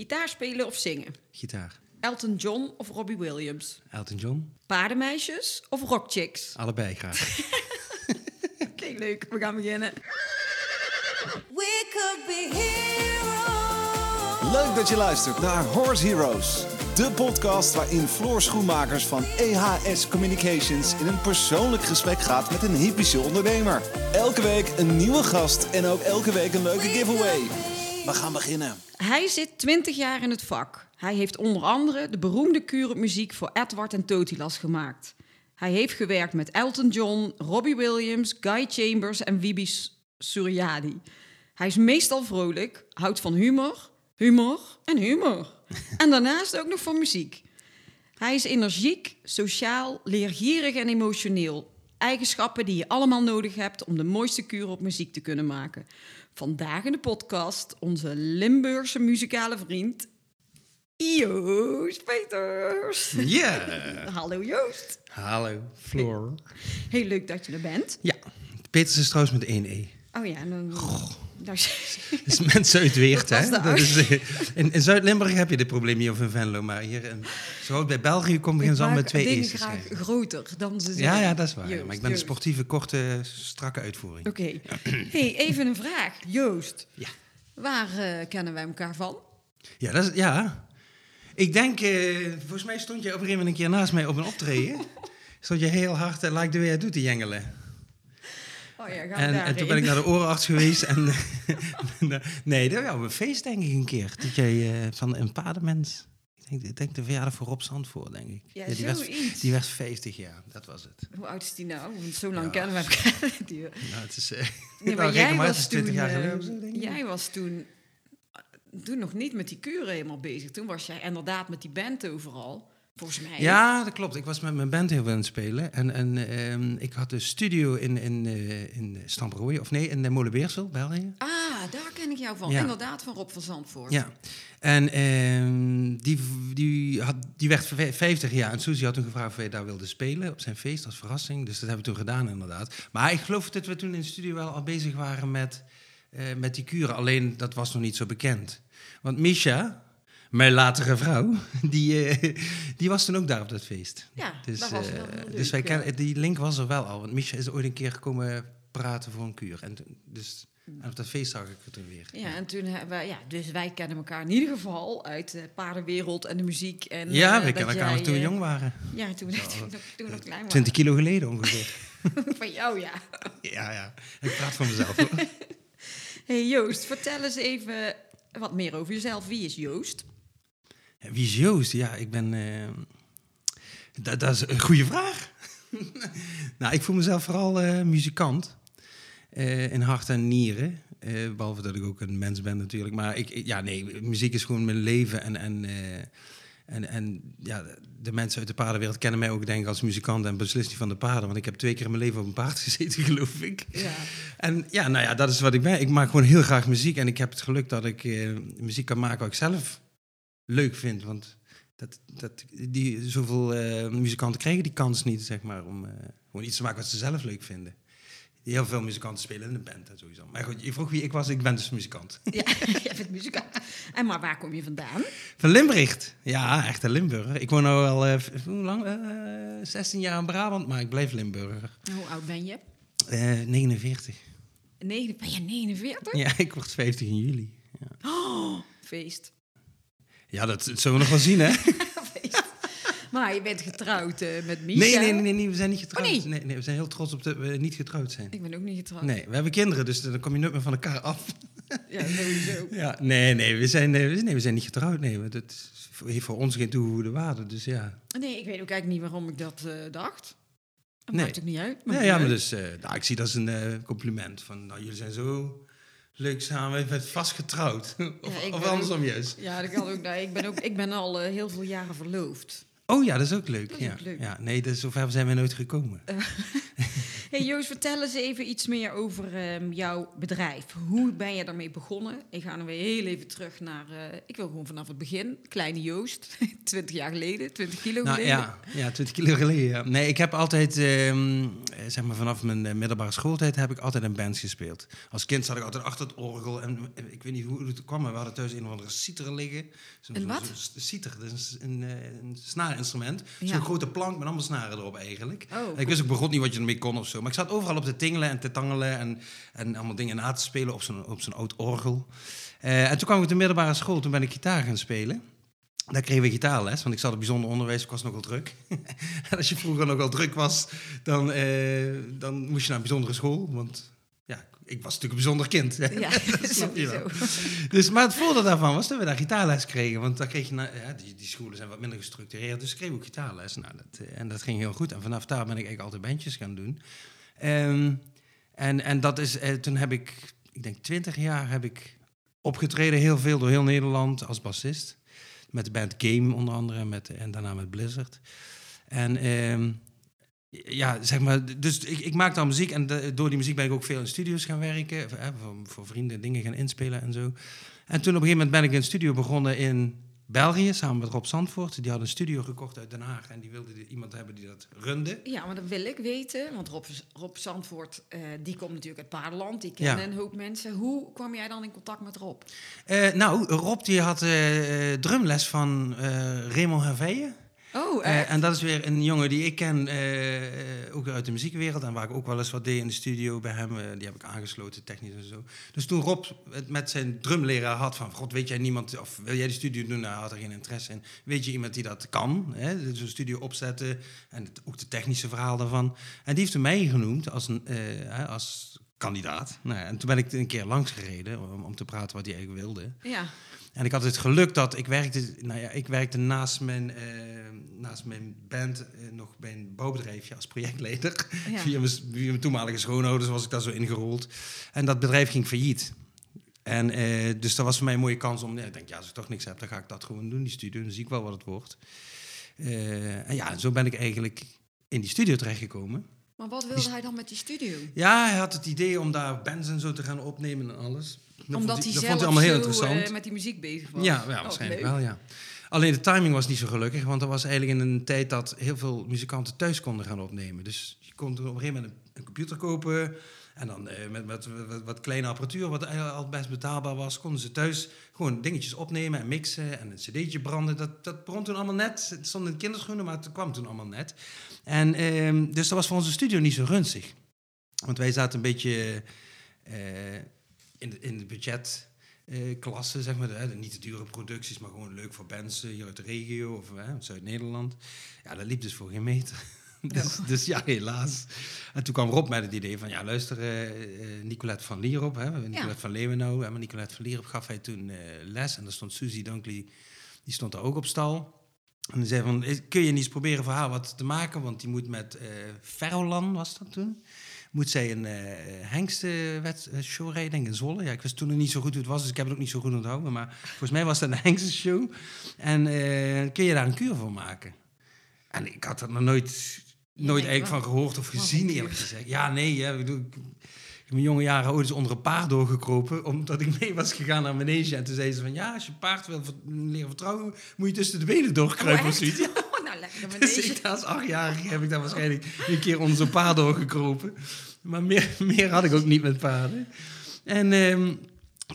Gitaar spelen of zingen? Gitaar. Elton John of Robbie Williams? Elton John. Paardenmeisjes of rockchicks? Allebei graag. Oké, leuk. We gaan beginnen. We could be heroes. Leuk dat je luistert naar Horse Heroes. De podcast waarin Floor Schoenmakers van EHS Communications in een persoonlijk gesprek gaat met een hypische ondernemer. Elke week een nieuwe gast en ook elke week een leuke giveaway. We gaan beginnen. Hij zit 20 jaar in het vak. Hij heeft onder andere de beroemde op muziek voor Edward en Totilas gemaakt. Hij heeft gewerkt met Elton John, Robbie Williams, Guy Chambers en Wibi Suryadi. Hij is meestal vrolijk, houdt van humor, humor en humor. En daarnaast ook nog van muziek. Hij is energiek, sociaal, leergierig en emotioneel. Eigenschappen die je allemaal nodig hebt om de mooiste kuur op muziek te kunnen maken. Vandaag in de podcast onze Limburgse muzikale vriend Joost Peters. Ja. Hallo Joost. Hallo, Floor. Heel leuk dat je er bent. Ja, Peters is trouwens met één E. Oh ja, en dan... is mensen uit Weert, Dat hè? Dat is, in in Zuid-Limburg heb je dit probleem niet, of in Venlo. Maar hier, in, zo bij België komt beginnen ze al met twee E's te graag schrijven. groter dan ze zijn. Ja, ja, dat is waar. Joost, maar ik ben een sportieve, korte, strakke uitvoering. Oké. hey, even een vraag. Joost, Ja. waar eh, kennen wij elkaar van? Ja, dat is, ja. Ik denk, eh, volgens mij stond je op een gegeven moment een keer naast mij op een optreden. stond je heel hard, uh, like the way I do, te jengelen. Oh ja, gaan En, en toen ben ik naar de orenarts geweest. En, nee, dat was een feest denk ik een keer. Dat jij eh, van een paardenmens. Ik denk, ik denk de verjaardag voor Rob Zandvoort, denk ik. Ja, die, werd, die werd 50 jaar, dat was het. Hoe oud is die nou? Want zo lang Ja. kennen we elkaar. Die- Nou, het is... eh, Nee, nou, maar reken jij was is 20 toen, jaar eh, geleden jij was toen, toen nog niet met die kuren helemaal bezig. Toen was jij inderdaad met die band overal. Volgens mij. Ja, dat klopt. Ik was met mijn band heel veel aan het spelen. En, en ehm, ik had een studio in, in, eh, in of nee, in de Molenbeersel, België. Ah, daar ken ik jou van. Ja. Inderdaad, van Rob van Zandvoort. Ja. En ehm, die, die, had, die werd v- 50 jaar. En Suzy had toen gevraagd of wij daar wilden spelen op zijn feest als verrassing. Dus dat hebben we toen gedaan, inderdaad. Maar ik geloof dat we toen in de studio wel al bezig waren met, eh, met die kuren. Alleen dat was nog niet zo bekend. Want Misha, mijn latere vrouw, die, eh, die was toen ook daar op dat feest. Ja, Dus, dat was eh, wel dus wij kennen, die link was er wel al. Want Misha is ooit een keer gekomen praten voor een kuur. En, dus, en op dat feest zag ik het toen weer. Ja, en toen hebben we, ja, dus wij kennen elkaar in ieder geval uit de paardenwereld en de muziek. En, Ja, eh, we kennen elkaar nog toen we eh, jong waren. Ja, toen, toen, nog- toen we nog klein waren. 20 kilo geleden ongeveer. Van jou, ja. ja, ja. Ik praat voor mezelf. hey Joost, vertel eens even wat meer over jezelf. Wie is Joost? Wie is Joost? Ja, ik ben... eh, dat, dat is een goede vraag. nou, ik voel mezelf vooral eh, muzikant. eh, in hart en nieren. Eh, behalve dat ik ook een mens ben natuurlijk. Maar ik, ik- ja, nee, muziek is gewoon mijn leven. En, en, en, en ja, de mensen uit de paardenwereld kennen mij ook denk ik als muzikant en beslist niet van de paarden. Want ik heb twee keer in mijn leven op een paard gezeten, geloof ik. Ja. En ja, nou ja, dat is wat ik ben. Ik maak gewoon heel graag muziek. En ik heb het geluk dat ik muziek kan maken wat ik zelf leuk vind. Want dat, dat, die, zoveel eh, muzikanten krijgen die kans niet, zeg maar, om eh, gewoon iets te maken wat ze zelf leuk vinden. Heel veel muzikanten spelen in de band en sowieso. Maar goed, je vroeg wie ik was. Ik ben dus muzikant. Ja, jij bent muzikant. En maar waar kom je vandaan? Van Limburg. Ja, echt een Limburger. Ik woon nu al, eh, hoe lang? Eh, 16 jaar in Brabant, maar ik blijf Limburger. Hoe oud ben je? Eh 49. Negen, ben je 49? Ja, ik word 50 in juli. Oh, feest. Ja, dat zullen we nog wel zien, hè? Maar je bent getrouwd eh, met Misha. Nee, nee, nee, nee, we zijn niet getrouwd. Oh, nee? nee? Nee, we zijn heel trots op dat we niet getrouwd zijn. Ik ben ook niet getrouwd. Nee, we hebben kinderen, dus dan kom je nooit meer van elkaar af. Ja, sowieso. Ja, nee, nee, we zijn, we- nee, we zijn niet getrouwd. Nee, dat is- heeft voor ons geen toegevoegde waarde, dus ja. Nee, ik weet ook eigenlijk niet waarom ik dat eh, dacht. Dat Nee. maakt ook niet uit. Ja, Maakt ja maar dus, eh, nou, ik zie dat als een eh, compliment. Van, nou, jullie zijn zo leuk samen, bent vast getrouwd. of ik of andersom juist. Ja, dat kan ook. Ik ben, ook, ik ben al eh, heel veel jaren verloofd. Oh ja, dat is ook leuk. Dat is ja. ook leuk. Ja, nee, dus zover zijn we nooit gekomen. Hey Joost, vertel eens even iets meer over ehm, jouw bedrijf. Hoe ben je daarmee begonnen? Ik ga nog weer heel even terug naar... eh, ik wil gewoon vanaf het begin. Kleine Joost, 20 jaar geleden, 20 kilo Nou geleden. ja, ja, 20 kilo geleden. Ja. Nee, ik heb altijd, ehm, eh, zeg maar vanaf mijn eh, middelbare schooltijd, heb ik altijd in bands gespeeld. Als kind zat ik altijd achter het orgel en eh, ik weet niet hoe het kwam, maar we hadden thuis een of andere citer liggen. Een wat? citer, dat is een, eh, een snaarinstrument. Ja. Zo'n grote plank met allemaal snaren erop eigenlijk. Oh, En ik wist ook begot niet wat je ermee kon of zo. Maar ik zat overal op te tingelen en te tangelen en, en allemaal dingen na te spelen op zo'n op zo'n oud orgel. Eh, en toen kwam ik op de middelbare school, toen ben ik gitaar gaan spelen. Daar kregen we gitaarles, want ik zat op bijzonder onderwijs, ik was nogal druk. en als je vroeger nogal druk was, dan, eh, dan moest je naar een bijzondere school. Want ja, ik was natuurlijk een bijzonder kind. hè. Ja, Dat snap je wel. Dus, maar het voordeel daarvan was dat we daar gitaarles kregen. Want dan kreeg je, ja, die, die scholen zijn wat minder gestructureerd, dus ik kreeg ook gitaarles. Nou, dat, eh, en dat ging heel goed. En vanaf daar ben ik eigenlijk altijd bandjes gaan doen. Ehm, en, en dat is, eh, toen heb ik, ik denk twintig jaar heb ik opgetreden, heel veel door heel Nederland als bassist. Met de band Game onder andere, met, en daarna met Blizzard. En ehm, ja, zeg maar, dus ik, ik maakte al muziek en door die muziek ben ik ook veel in studio's gaan werken. Voor, voor vrienden dingen gaan inspelen en zo. En toen op een gegeven moment ben ik een studio begonnen in België, samen met Rob Zandvoort. Die had een studio gekocht uit Den Haag en die wilde iemand hebben die dat runde. Ja, maar dat wil ik weten. Want Rob, Rob Zandvoort, eh, die komt natuurlijk uit Paardenland. Die Ja. kennen een hoop mensen. Hoe kwam jij dan in contact met Rob? Eh, nou, Rob die had eh, drumles van Raymond Herveyen. Oh, Eh, en dat is weer een jongen die ik ken, eh, ook uit de muziekwereld. En waar ik ook wel eens wat deed in de studio bij hem. eh, die heb ik aangesloten, technisch en zo. Dus toen Rob het met zijn drumleraar had van... God, weet jij niemand, of wil jij die studio doen? Nou, hij had er geen interesse in. Weet je iemand die dat kan? Hè? Dus een studio opzetten en het, ook de technische verhaal daarvan. En die heeft hem mij genoemd als, een, als kandidaat. Nou, en toen ben ik een keer langs gereden om, om te praten wat hij eigenlijk wilde. ja. En ik had het geluk dat ik werkte, nou ja, ik werkte naast mijn, eh, naast mijn band eh, nog bij een bouwbedrijfje als projectleider. Ja. Via, mijn, via mijn toenmalige schoonouders was ik daar zo ingerold. En dat bedrijf ging failliet. En eh, dus dat was voor mij een mooie kans om, ja, ik denk, ja, als ik toch niks heb, dan ga ik dat gewoon doen, die studio. Dan zie ik wel wat het wordt. En ja, zo ben ik eigenlijk in die studio terechtgekomen. Maar wat wilde hij dan met die studio? Ja, hij had het idee om daar bands en zo te gaan opnemen en alles. Dat Omdat hij zelf vond hij allemaal heel interessant. eh, met die muziek bezig was. Ja, ja Oh, waarschijnlijk wel, ja. Alleen de timing was niet zo gelukkig, want dat was eigenlijk in een tijd dat heel veel muzikanten thuis konden gaan opnemen. Dus je kon op een gegeven moment een, een computer kopen en dan eh, met, met, wat- wat kleine apparatuur, wat al best betaalbaar was, konden ze thuis gewoon dingetjes opnemen en mixen en een cd'tje branden. Dat, dat begon toen allemaal net. Het stond in kinderschoenen, maar het kwam toen allemaal net. En ehm, dus dat was voor onze studio niet zo gunstig. Want wij zaten een beetje eh, in, de, in de budget eh, zeg maar. Hè, niet te dure producties, maar gewoon leuk voor bands eh, hier uit de regio of uit Zuid-Nederland. Ja, dat liep dus voor geen meter. dus, dus ja, helaas. En toen kwam Rob met het idee van, ja, luister, eh Nicolette van Lierop, hè, Nicolette van Leeuwenau, hè, maar Nicolette van Lierop gaf hij toen les en daar stond Suzy Dunkley, die stond daar ook op stal. En die zei van, "Is- kun je niet eens proberen voor haar wat te maken, want die moet met Ferrolan, was dat toen, moet zij een eh hengstenshow rijden, denk ik, in Zwolle. Ja, ik wist toen nog niet zo goed hoe het was, dus ik heb het ook niet zo goed onthouden. Maar volgens mij was dat een hengstenshow. En eh, kun je daar een kuur voor maken? En ik had er nog nooit, nooit eigenlijk van gehoord of gezien, eerlijk gezegd. Ja, nee, ja, ik bedoel, heb mijn jonge jaren ooit eens onder een paard doorgekropen, omdat ik mee was gegaan naar manege. En toen zei ze van, ja, als je paard wil leren vertrouwen, moet je tussen de benen doorkruipen Oh, of echt? zoiets. Ja. Nou, lekker met Dus deze. ik als achtjarige heb ik daar waarschijnlijk een keer onder zo'n paard doorgekropen. Maar meer, meer had ik ook niet met paarden. En ehm,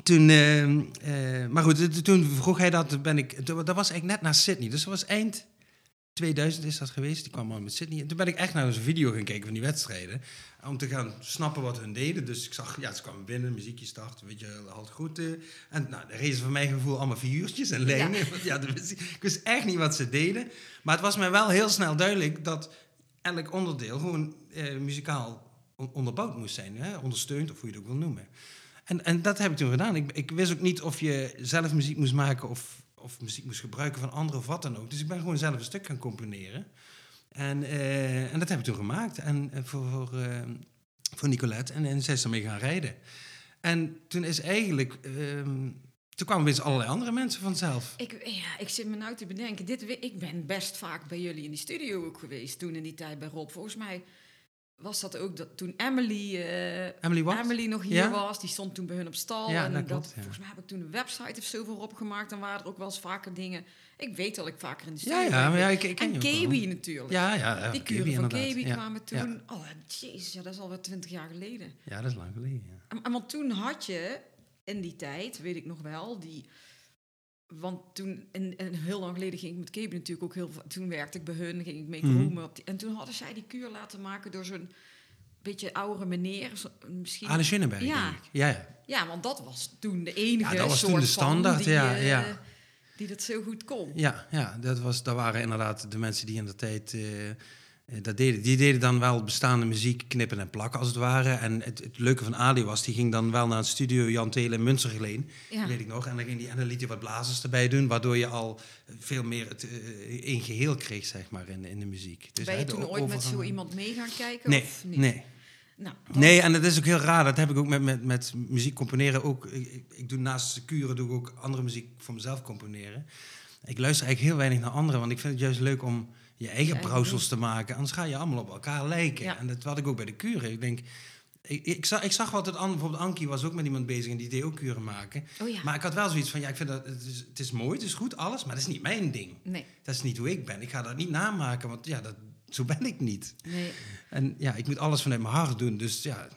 toen, ehm, eh, maar goed, toen vroeg hij dat, ben ik, dat was eigenlijk net na Sydney. Dus dat was eind 2000 is dat geweest. Die kwam al met Sydney. En toen ben ik echt naar zo'n video gaan kijken van die wedstrijden. Om te gaan snappen wat hun deden. Dus ik zag, ja, ze kwamen binnen, muziekje starten, weet je, halt groeten. En nou, de rezen van mijn gevoel allemaal figuurtjes en lijnen. Ja. ja, dat wist ik, ik wist echt niet wat ze deden. Maar het was mij wel heel snel duidelijk dat elk onderdeel gewoon eh, muzikaal on- onderbouwd moest zijn. Hè? Ondersteund, of hoe je het ook wil noemen. En, en dat heb ik toen gedaan. Ik, ik wist ook niet of je zelf muziek moest maken of, of muziek moest gebruiken van anderen of wat dan ook. Dus ik ben gewoon zelf een stuk gaan componeren. En, eh, en dat heb ik toen gemaakt. En eh, voor, voor, eh, voor Nicolette. En, en zij is ermee gaan rijden. En toen is eigenlijk... ehm, toen kwamen weer allerlei andere mensen vanzelf. Ik, ja, ik zit me nou te bedenken. Dit, ik ben best vaak bij jullie in die studio ook geweest toen in die tijd bij Rob. Volgens mij was dat ook dat toen Emily, eh, Emily? Emily nog hier Ja? was, die stond toen bij hun op stal. Ja, en dat klopt, ja. Volgens mij heb ik toen een website of zo voor opgemaakt. En waren er ook wel eens vaker dingen. Ik weet dat ik vaker in de studio Ja, ja, ik, ik ken En. KB natuurlijk. Ja, ja. die kuren van Ja, kwamen toen. Oh, jezus, ja, dat is alweer twintig jaar geleden. ja, dat is lang geleden. Ja. En, en want toen had je in die tijd, weet ik nog wel, die. Want toen, en, en heel lang geleden ging ik met Kebe natuurlijk ook heel veel. Toen werkte ik bij hun, ging ik mee die, en toen hadden zij die kuur laten maken door zo'n beetje oudere meneer. zo- misschien. Ale Schinnenberg, Ja. denk ik. Ja, ja. Ja, want dat was toen de enige. Ja, dat was soort toen de standaard, die, ja, eh, ja. Die dat zo goed kon. Ja, ja dat, was, dat waren inderdaad de mensen die in de tijd eh, dat deden. Die deden dan wel bestaande muziek knippen en plakken als het ware. En het, het leuke van Ali was, die ging dan wel naar het studio Jan Telen in Münstergeleen, Ja. weet ik nog. En dan, ging die, en dan liet hij wat blazers erbij doen, waardoor je al veel meer het eh, een geheel kreeg, zeg maar, in, in de muziek. Dus, ben je hè, toen ooit met zo iemand mee gaan kijken? Nee, of niet? nee. Nou, Nee, en dat is ook heel raar. Dat heb ik ook met, met, met muziek componeren. Ook, ik, doe naast kuren doe ik ook andere muziek voor mezelf componeren. Ik luister eigenlijk heel weinig naar anderen, want ik vind het juist leuk om je eigen brouwsels te maken. Anders ga je allemaal op elkaar lijken. Ja. En dat had ik ook bij de kuren. Ik denk, ik, ik, zag, ik zag wat het andere, bijvoorbeeld Ankie was ook met iemand bezig en die deed ook kuren maken. Oh ja. Maar ik had wel zoiets van, ja, ik vind dat, het is, het is mooi, het is goed, alles, maar dat is niet mijn ding. Nee, Dat is niet hoe ik ben. Ik ga dat niet namaken, want ja, dat, zo ben ik niet. nee. En ja, ik moet alles vanuit mijn hart doen, dus ja,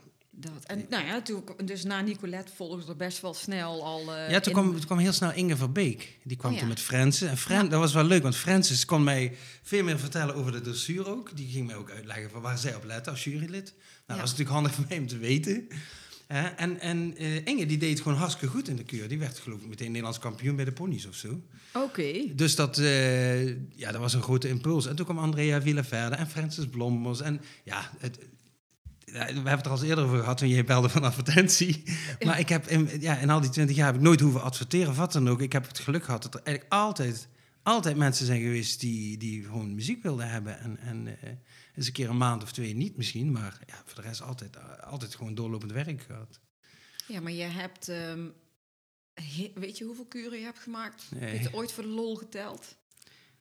Dat. En nou ja, toen, dus na Nicolette volgde er best wel snel al. eh, Ja, toen kwam, toen kwam heel snel Inge Verbeek. Die kwam Oh ja. toen met Francis. En Fran, Ja. dat was wel leuk, want Francis kon mij veel meer vertellen over de dressuur ook. Die ging mij ook uitleggen van waar zij op letten als jurylid. Nou, dat was natuurlijk handig voor mij om te weten. En en eh, Inge die deed gewoon hartstikke goed in de keur. Die werd geloof ik meteen Nederlands kampioen bij de ponies of zo. Oké. Dus dat, eh, ja, dat was een grote impuls. En toen kwam Andrea Villaverde en Francis Blommers. En ja, het, ja, we hebben het er al eens eerder over gehad toen je belde van advertentie. Maar ik heb in, ja, in al die twintig jaar heb ik nooit hoeven adverteren of wat dan ook. Ik heb het geluk gehad dat er eigenlijk altijd, altijd mensen zijn geweest die, die gewoon muziek wilden hebben. En, en eh, eens een keer een maand of twee niet misschien. Maar ja, voor de rest altijd, altijd gewoon doorlopend werk gehad. Ja, maar je hebt. ehm, he- weet je hoeveel kuren je hebt gemaakt? Nee. Heb je het ooit voor de lol geteld?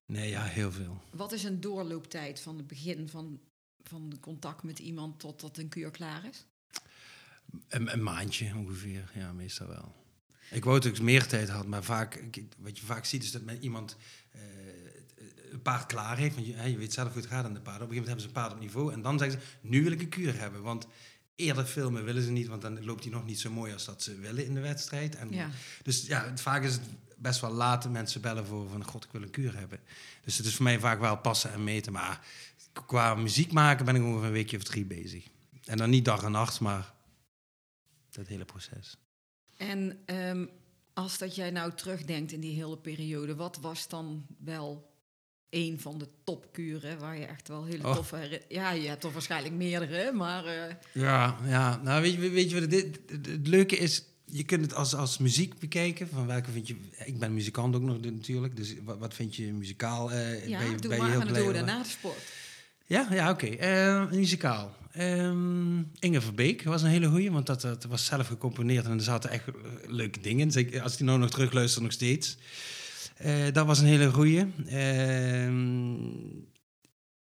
Nee, ja, heel veel. Wat is een doorlooptijd van het begin van, van contact met iemand tot dat een kuur klaar is? Een, een maandje ongeveer, ja, meestal wel. Ik wou dat ik meer tijd had, maar vaak, wat je vaak ziet is dat met iemand eh, een paard klaar heeft. Want je, je weet zelf hoe het gaat aan de paarden. Op een gegeven moment hebben ze een paard op niveau en dan zeggen ze, nu wil ik een kuur hebben. Want eerder filmen willen ze niet, want dan loopt hij nog niet zo mooi als dat ze willen in de wedstrijd. En, Ja. Dus ja, vaak is het best wel laat mensen bellen voor van, god, ik wil een kuur hebben. Dus het is voor mij vaak wel passen en meten. Maar qua muziek maken ben ik ongeveer een weekje of drie bezig. En dan niet dag en nacht, maar dat hele proces. En ehm, als dat jij nou terugdenkt in die hele periode, wat was dan wel een van de topkuren waar je echt wel hele Oh. toffe... Ja, je hebt er waarschijnlijk meerdere, maar... eh, Ja, ja. Nou, weet je, weet je wat het, het, leuke is? Je kunt het als, als muziek bekijken. Van welke vind je... Ik ben muzikant ook nog natuurlijk. Dus wat, wat vind je muzikaal? eh ja, ben je, doe ben je maar, heel blij we over? daarna de sport. Ja, ja oké. Eh, muzikaal. Ehm, Inge Verbeek was een hele goeie, want dat, dat was zelf gecomponeerd en er zaten echt eh, leuke dingen in. Zeker Als die nou nog terugluistert, nog steeds. Eh, dat was een hele goeie. Ehm,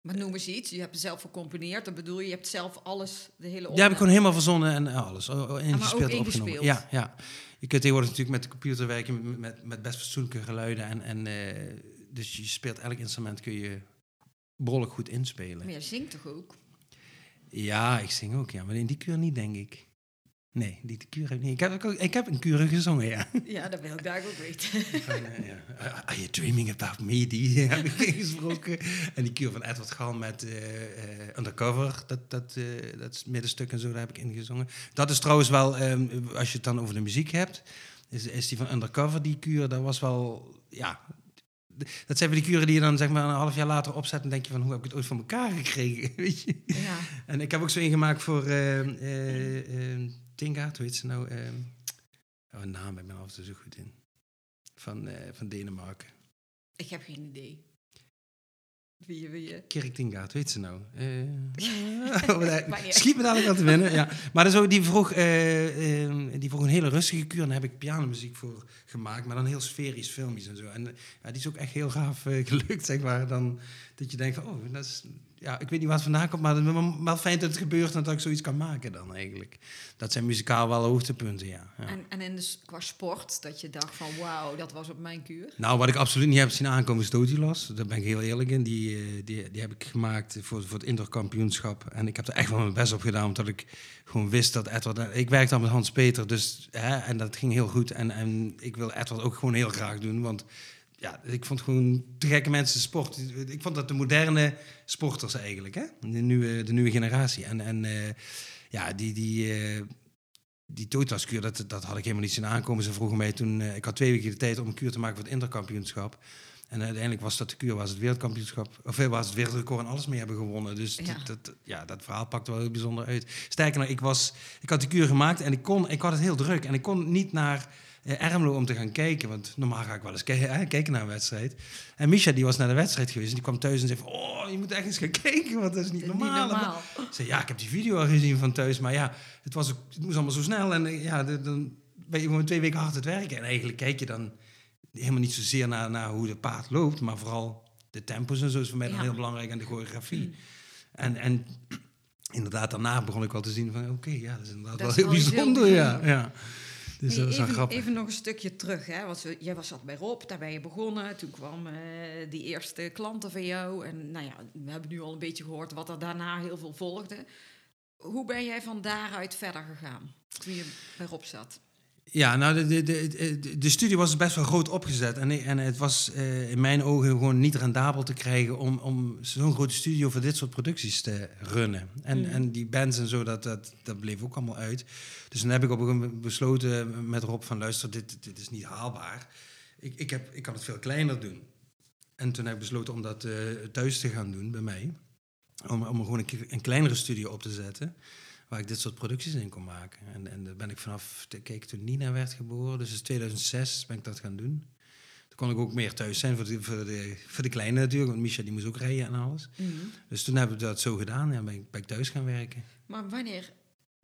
Maar noem eens iets, je hebt het zelf gecomponeerd, dat bedoel je, je hebt zelf alles, de hele Die heb ik opname- gewoon helemaal verzonnen en alles. oh, oh, Ingespeeld, ook opgenomen. Ja, ja. Je kunt tegenwoordig natuurlijk met de computer werken met, met, best fatsoenlijke geluiden. En, en, eh, dus je speelt elk instrument kun je behoorlijk goed inspelen. Maar je zingt toch ook? Ja, ik zing ook, ja. Maar in die kuur niet, denk ik. Nee, die de kuur heb ik niet. Ik heb, ook- ik heb een kuur gezongen, ja. Ja, dat wil ik daar ook weten. Van, eh, ja. Are you dreaming about me? Die heb ik ingesproken. En die kuur van Edward Gal met eh, eh, Undercover, dat, dat, dat middenstuk en zo, daar heb ik ingezongen. Dat is trouwens wel, ehm, als je het dan over de muziek hebt, is, is die van Undercover, die kuur, dat was wel, ja... Dat zijn van die kuren die je dan zeg maar een half jaar later opzet en denk je van hoe heb ik het ooit van elkaar gekregen, weet je? Ja. En ik heb ook zo ingemaakt voor ehm, Tingaard, hoe heet ze nou? ehm oh, een naam, ik ben altijd zo goed in. Van, van Denemarken. Ik heb geen idee. Wie wie Tingaard, weet ze nou? Eh, uit. schiet me dadelijk aan te winnen, ja. Maar zo, die, vroeg, eh, ehm, die vroeg een hele rustige kuur en daar heb ik pianomuziek voor gemaakt, maar dan heel sferisch, filmisch en zo. En eh, ja, die is ook echt heel gaaf eh, gelukt, zeg maar. Dan, dat je denkt van, oh, dat is, ja, ik weet niet waar het vandaan komt, maar het is wel- fijn dat het gebeurt en dat ik zoiets kan maken dan eigenlijk. Dat zijn muzikaal wel hoogtepunten, ja. ja. En, en in de, qua sport, dat je dacht van wauw, dat was op mijn kuur. Nou, wat ik absoluut niet heb zien aankomen is Totilas. Daar ben ik heel eerlijk in. Die, eh, die, die heb ik gemaakt voor, voor het interkampioenschap. En ik heb er echt wel mijn best op gedaan, omdat ik gewoon wist dat Edward... Ik werkte al met Hans Peter, dus, hè, en dat ging heel goed. En, en ik wil Edward ook gewoon heel graag doen, want... Ja, ik vond gewoon te gekke mensen sport. Ik vond dat de moderne sporters eigenlijk, hè? De nieuwe, de nieuwe generatie. En, en eh, ja, die, die, eh, die Totaskuur, dat, dat had ik helemaal niet zien aankomen. Ze vroegen mij toen, eh, ik had twee weken de tijd om een kuur te maken voor het interkampioenschap. En uiteindelijk was dat de kuur, was het wereldkampioenschap, of eh, was het wereldrecord en alles mee hebben gewonnen. Dus Ja. Dat, dat, ja, dat verhaal pakte wel heel bijzonder uit. Sterker nog, ik, was, ik had de kuur gemaakt en ik, kon, ik had het heel druk. En ik kon niet naar Ermelo om te gaan kijken, want normaal ga ik wel eens ke- kijken naar een wedstrijd. En Misha, die was naar de wedstrijd geweest en die kwam thuis en zei van, oh, je moet echt eens gaan kijken, want dat is niet Dat is normaal. Niet normaal. Zei, ja, ik heb die video al gezien van thuis, maar ja, het, was ook, het moest allemaal zo snel. En eh, ja, de- dan ben je gewoon twee weken hard het werken. En eigenlijk kijk je dan helemaal niet zozeer naar, naar hoe de paard loopt, maar vooral de tempos en zo is voor mij dan Ja. heel belangrijk en de choreografie. En, en inderdaad, daarna begon ik wel te zien van, oké, ja, dat is inderdaad Dat wel heel bijzonder. ja, ja. Dus dat even, grappig. even nog een stukje terug, hè? Want jij was zat bij Rob, daar ben je begonnen. Toen kwam eh, die eerste klanten van jou. En nou ja, we hebben nu al een beetje gehoord wat er daarna heel veel volgde. Hoe ben jij van daaruit verder gegaan, toen je bij Rob zat? Ja, nou, de, de, de, de, studie was best wel groot opgezet. En, en het was eh, in mijn ogen gewoon niet rendabel te krijgen om, om zo'n grote studio voor dit soort producties te runnen. En, Mm. en die bands en zo, dat, dat, dat bleef ook allemaal uit. Dus dan heb ik op een gegeven moment besloten met Rob van luister, dit, dit is niet haalbaar. Ik, ik, heb, ik kan het veel kleiner doen. En toen heb ik besloten om dat eh, thuis te gaan doen bij mij. Om, om gewoon een, een kleinere studio op te zetten. Waar ik dit soort producties in kon maken. En, en daar ben ik vanaf, kijk, toen Nina werd geboren, dus in 2006 ben ik dat gaan doen. Toen kon ik ook meer thuis zijn voor de, voor de, voor de kleine natuurlijk, want Misha die moest ook rijden en alles. Dus toen hebben we dat zo gedaan, ja, ben, ik, ben ik thuis gaan werken. Maar wanneer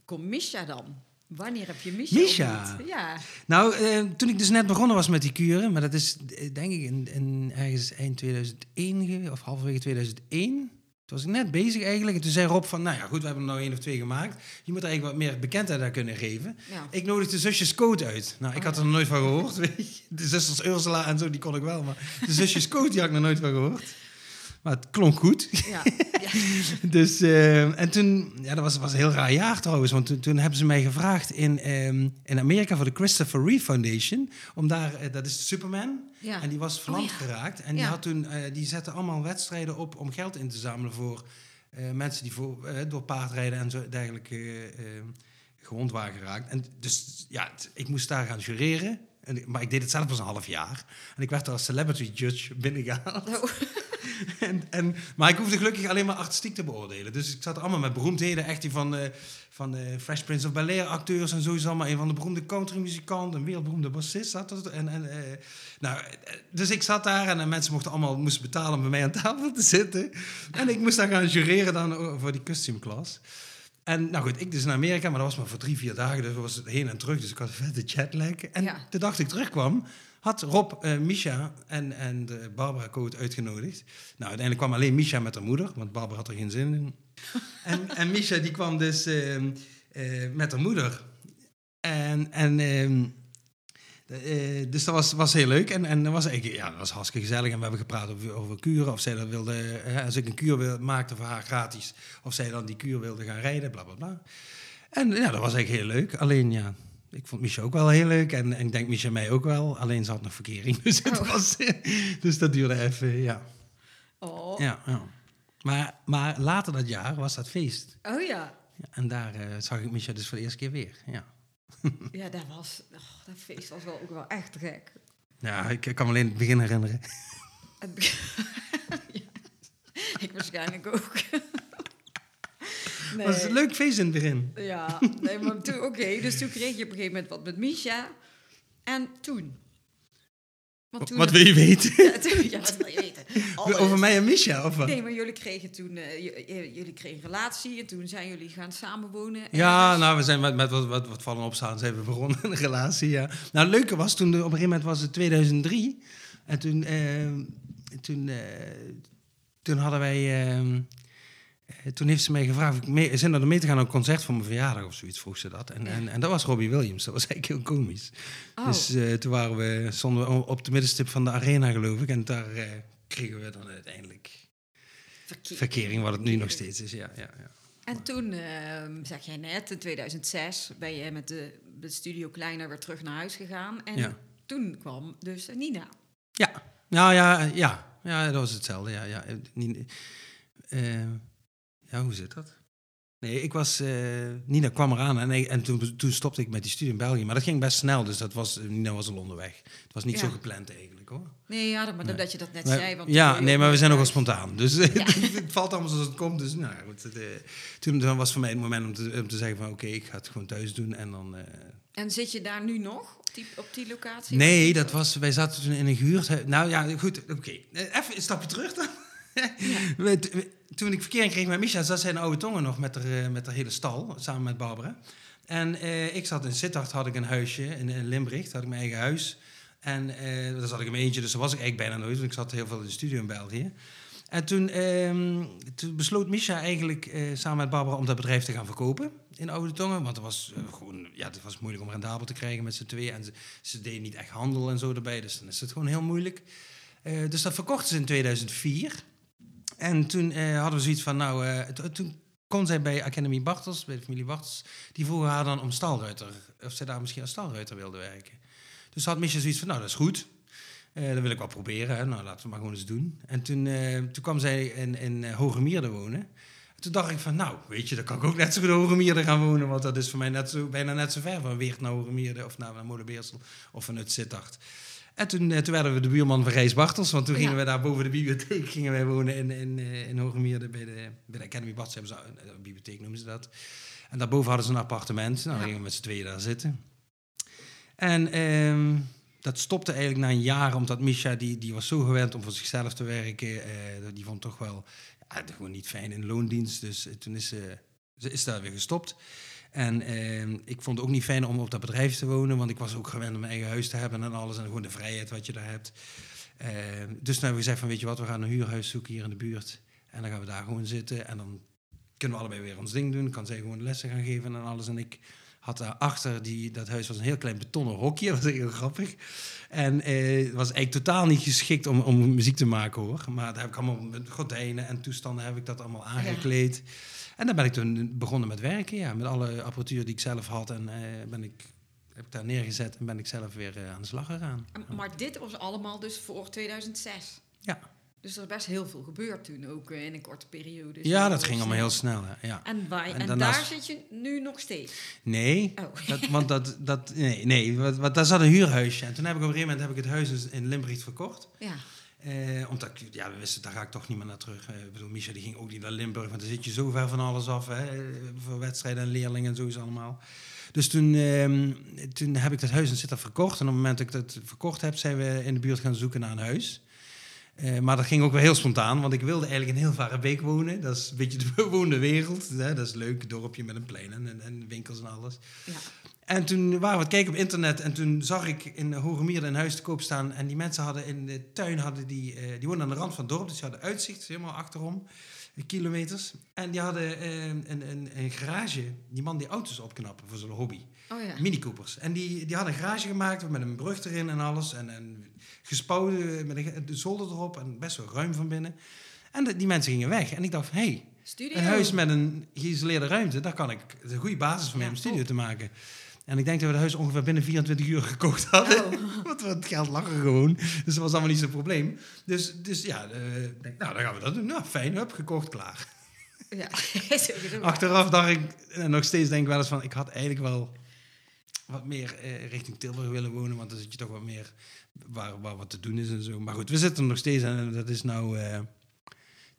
komt Misha dan? Wanneer heb je Misha Misha? Ja, Nou, eh, toen ik dus net begonnen was met die kuren, maar dat is eh, denk ik in, in ergens eind 2001 ge- of halverwege 2001. Toen was ik net bezig eigenlijk. En toen zei Rob van, nou ja goed, we hebben er nou één of twee gemaakt. Je moet er eigenlijk wat meer bekendheid aan kunnen geven. ja. Ik nodigde de zusjes Coat uit. Nou, ik Oh, had ja. er nog nooit van gehoord. Weet je. De zusters Ursula en zo, die kon ik wel. Maar de zusjes Coat, die had ik nog nooit van gehoord. Maar het klonk goed. ja. ja. Dus, eh, en toen, ja, dat was, was een heel raar jaar trouwens. Want toen, toen hebben ze mij gevraagd in, ehm, in Amerika voor de Christopher Reeve Foundation. Om daar, eh, dat is Superman. Ja. En die was verlamd Oh, ja. gewraakt. En die, had toen, eh, die zette allemaal wedstrijden op om geld in te zamelen voor mensen die voor, door paardrijden en zo dergelijke eh, eh, gewond waren geraakt. En dus ja, ik moest daar gaan jureren. En, maar ik deed het zelf pas een half jaar. En ik werd er als celebrity judge binnengehaald. Oh. En, en, maar ik hoefde gelukkig alleen maar artistiek te beoordelen. Dus ik zat allemaal met beroemdheden. Echt die van, eh, van eh, Fresh Prince of Bel-Air acteurs en sowieso allemaal. Een van de beroemde countrymuzikanten, een wereldberoemde bassist zat er. En, en, eh, nou, dus ik zat daar en mensen mochten allemaal moesten betalen om bij mij aan tafel te zitten. En ik moest dan gaan jureren dan voor die costume class. En nou goed, ik dus naar Amerika, maar dat was maar voor drie, vier dagen. Dus was het heen en terug. Dus ik had vette jetlag. En Ja. de dag dat ik terugkwam, had Rob, eh Misha en, en de Barbara Coat uitgenodigd. Nou, uiteindelijk kwam alleen Misha met haar moeder, want Barbara had er geen zin in. en, en Misha die kwam dus ehm, eh, met haar moeder. En, en eh, dus dat was, was heel leuk. En, en dat, was eigenlijk, ja, dat was hartstikke gezellig. En we hebben gepraat over, over kuren. Of zij dat wilde, hè, als ik een kuur wil, maakte voor haar gratis. Of zij dan die kuur wilde gaan rijden, bla bla bla. En ja, dat was eigenlijk heel leuk. Alleen ja, ik vond Misha ook wel heel leuk. En, en ik denk Misha mij ook wel. Alleen ze had nog verkering. Dus, het Oh. was, dus dat duurde even, ja. Oh. ja, ja. Maar, maar later dat jaar was dat feest. oh ja. Ja, en daar eh, zag ik Misha dus voor de eerste keer weer. Ja, Ja, dat was... Oh, dat feest was wel ook wel echt gek. ja ik, ik kan me alleen het begin herinneren. Het Ja. Ik waarschijnlijk ook. Nee. Het was een leuk feest in het begin. Ja, nee, maar toen, oké, dus toen kreeg je op een gegeven moment wat met Misha. En toen? Want toen Wat wil je weten? Ja, toen- ja, wat wil je weten? Alles. Over mij en Misha, of wat? Nee, maar jullie kregen toen eh, jullie kregen een relatie en toen zijn jullie gaan samenwonen. Ja, ergens. nou, we zijn met, met wat, wat, wat vallen en opstaan zijn we begonnen een relatie, ja. Nou, het leuke was, toen, op een gegeven moment was het 2003. En toen, eh, toen, eh, toen hadden wij... eh, Eh, toen heeft ze mij gevraagd of ik mee, zin had om mee te gaan naar een concert voor mijn verjaardag of zoiets, vroeg ze dat. En, en, en dat was Robbie Williams. Dat was eigenlijk heel komisch. Oh. Dus toen waren we, stonden we op de middenstip van de arena, geloof ik. En daar kregen we dan uiteindelijk verkering, wat het nu nog steeds is. Ja, ja, ja. En toen, ehm, zeg jij net, in 2006 ben je met de, de studio Kleiner weer terug naar huis gegaan. En Ja. toen kwam dus Nina. Ja, nou ja, ja, ja, dat was hetzelfde. Ja, ja, eh, niet, eh, ja hoe zit dat? Nee, ik was, eh, Nina kwam eraan en, ik- en toen, toen stopte ik met die studie in België. Maar dat ging best snel, dus dat was, Nina was al onderweg. Het was niet Ja. zo gepland eigenlijk. Nee, ja, dat- maar Nee. dat je dat net Maar- zei. Want ja, nee, maar we zijn nogal Ja. spontaan. Dus het valt allemaal zoals het komt. Dus nou, goed, het, eh, toen, toen was voor mij het moment om te, om te zeggen van oké, ik ga het gewoon thuis doen. En dan, eh, En zit je daar nu nog, op die, op die locatie? Nee, dat was, wij zaten toen in een gehuurd. Nou ja, goed, oké. Eh, Even een stapje terug dan. Toen ik verkering kreeg met Misha, zat zij in Oude Tongen nog met haar, eh, met haar hele stal, samen met Barbara. En eh, ik zat in Sittard, had ik een huisje, in, in Limburg, had ik mijn eigen huis. En eh, daar zat ik in eentje, dus daar was ik eigenlijk bijna nooit, want ik zat heel veel in de studio in België. En toen, ehm, besloot Misha eigenlijk eh, samen met Barbara om dat bedrijf te gaan verkopen in Oude Tongen. Want het was eh, gewoon, ja, het was moeilijk om rendabel te krijgen met z'n tweeën. En ze, deden niet echt handel en zo erbij, dus dan is het gewoon heel moeilijk. Dus dat verkochten ze in 2004. En toen hadden we zoiets van, nou, to- toen kon zij bij Academy Bartels, bij de familie Bartels, die vroegen haar dan om stalruiter, of zij daar misschien als stalruiter wilde werken. Dus had Misha zoiets van, nou, dat is goed. Eh, dat wil ik wel proberen. Hè. Nou, laten we maar gewoon eens doen. En toen, eh, toen kwam zij in, in eh, Hogemeerde wonen. Toen dacht ik van, nou, weet je, dan kan ik ook net zo goed in Hogemeerde gaan wonen. Want dat is voor mij net zo, bijna net zo ver van Weert naar Hogemeerde of naar, naar Molenbeersel of vanuit Sittard. En toen, toen werden we de buurman van Gijs Bartels. Want toen Ja. gingen we daar boven de bibliotheek gingen wij wonen in, in, in bij de, bij de Academy Bartels. Hebben ze een, bibliotheek noemen ze dat. En daarboven hadden ze een appartement. Nou, dan gingen we met z'n tweeën daar zitten. En ehm, dat stopte eigenlijk na een jaar, omdat Misha, die, die was zo gewend om voor zichzelf te werken. eh, die vond toch wel gewoon niet fijn in loondienst. Dus eh, toen is ze, ze is daar weer gestopt. En ehm, ik vond het ook niet fijn om op dat bedrijf te wonen, want ik was ook gewend om mijn eigen huis te hebben en alles. En gewoon de vrijheid wat je daar hebt. Ehm, dus toen hebben we gezegd van, weet je wat, we gaan een huurhuis zoeken hier in de buurt. En dan gaan we daar gewoon zitten en dan kunnen we allebei weer ons ding doen. Kan zij gewoon lessen gaan geven en alles. En ik had daarachter, die, dat huis was een heel klein betonnen hokje. Dat was heel grappig. En eh, was eigenlijk totaal niet geschikt om, om muziek te maken hoor. Maar daar heb ik allemaal met gordijnen en toestanden heb ik dat allemaal aangekleed. En dan ben ik toen begonnen met werken, ja. Met alle apparatuur die ik zelf had. En eh, ben ik, heb ik daar neergezet en ben ik zelf weer eh, aan de slag gegaan. Maar dit was allemaal dus voor 2006. Ja, Dus er is best heel veel gebeurd toen, ook eh, in een korte periode. Ja dat ging allemaal heel snel. hè, Ja. En, wij, En daar zit je nu nog steeds. Nee, Oh. dat, want dat, dat, nee, nee want, want daar zat een huurhuisje. En toen heb ik op een gegeven moment heb ik het huis dus in Limburg verkocht. Ja. Eh, omdat ik, ja, we wisten, daar ga ik toch niet meer naar terug. Eh, ik bedoel, Misha die ging ook niet naar Limburg, want dan zit je zo ver van alles af. Hè, voor wedstrijden en leerlingen en zo is allemaal. Dus toen, ehm, toen heb ik dat huis in Sittard verkocht. En op het moment dat ik dat verkocht heb, zijn we in de buurt gaan zoeken naar een huis. Eh, maar dat ging ook wel heel spontaan, want ik wilde eigenlijk in heel Varenbeek wonen. Dat is een beetje de bewoonde wereld. Hè? Dat is leuk, een dorpje met een plein en, en winkels en alles. ja. En toen waren we het kijken op internet en toen zag ik in Hogemeerde een huis te koop staan. En die mensen hadden in de tuin, hadden die, eh, die woonden aan de rand van het dorp, dus die hadden uitzicht, helemaal achterom, eh, kilometers. En die hadden een, een, een garage, die man die auto's opknappen voor zijn hobby. Oh ja. Mini Coopers. En die, die hadden een garage gemaakt met een brug erin en alles. En, en gespouwd met een, de zolder erop en best wel ruim van binnen. En de- die mensen gingen weg. En ik dacht, hé, hey, Studio. een huis met een geïsoleerde ruimte, daar kan ik, een goede basis voor mij Ja, om een studio top. te maken. En ik denk dat we het huis ongeveer binnen 24 uur gekocht hadden. Oh. Want het geld lag er gewoon. Dus dat was allemaal niet zo'n probleem. Dus, dus ja, eh, denk, nou, dan gaan we dat doen. Nou, fijn, hup, gekocht, klaar. Ja. Achteraf dacht ik, en nog steeds denk ik wel eens van, ik had eigenlijk wel wat meer eh, richting Tilburg willen wonen, want dan zit je toch wat meer waar, waar wat te doen is en zo. Maar goed, we zitten er nog steeds en dat is nou, eh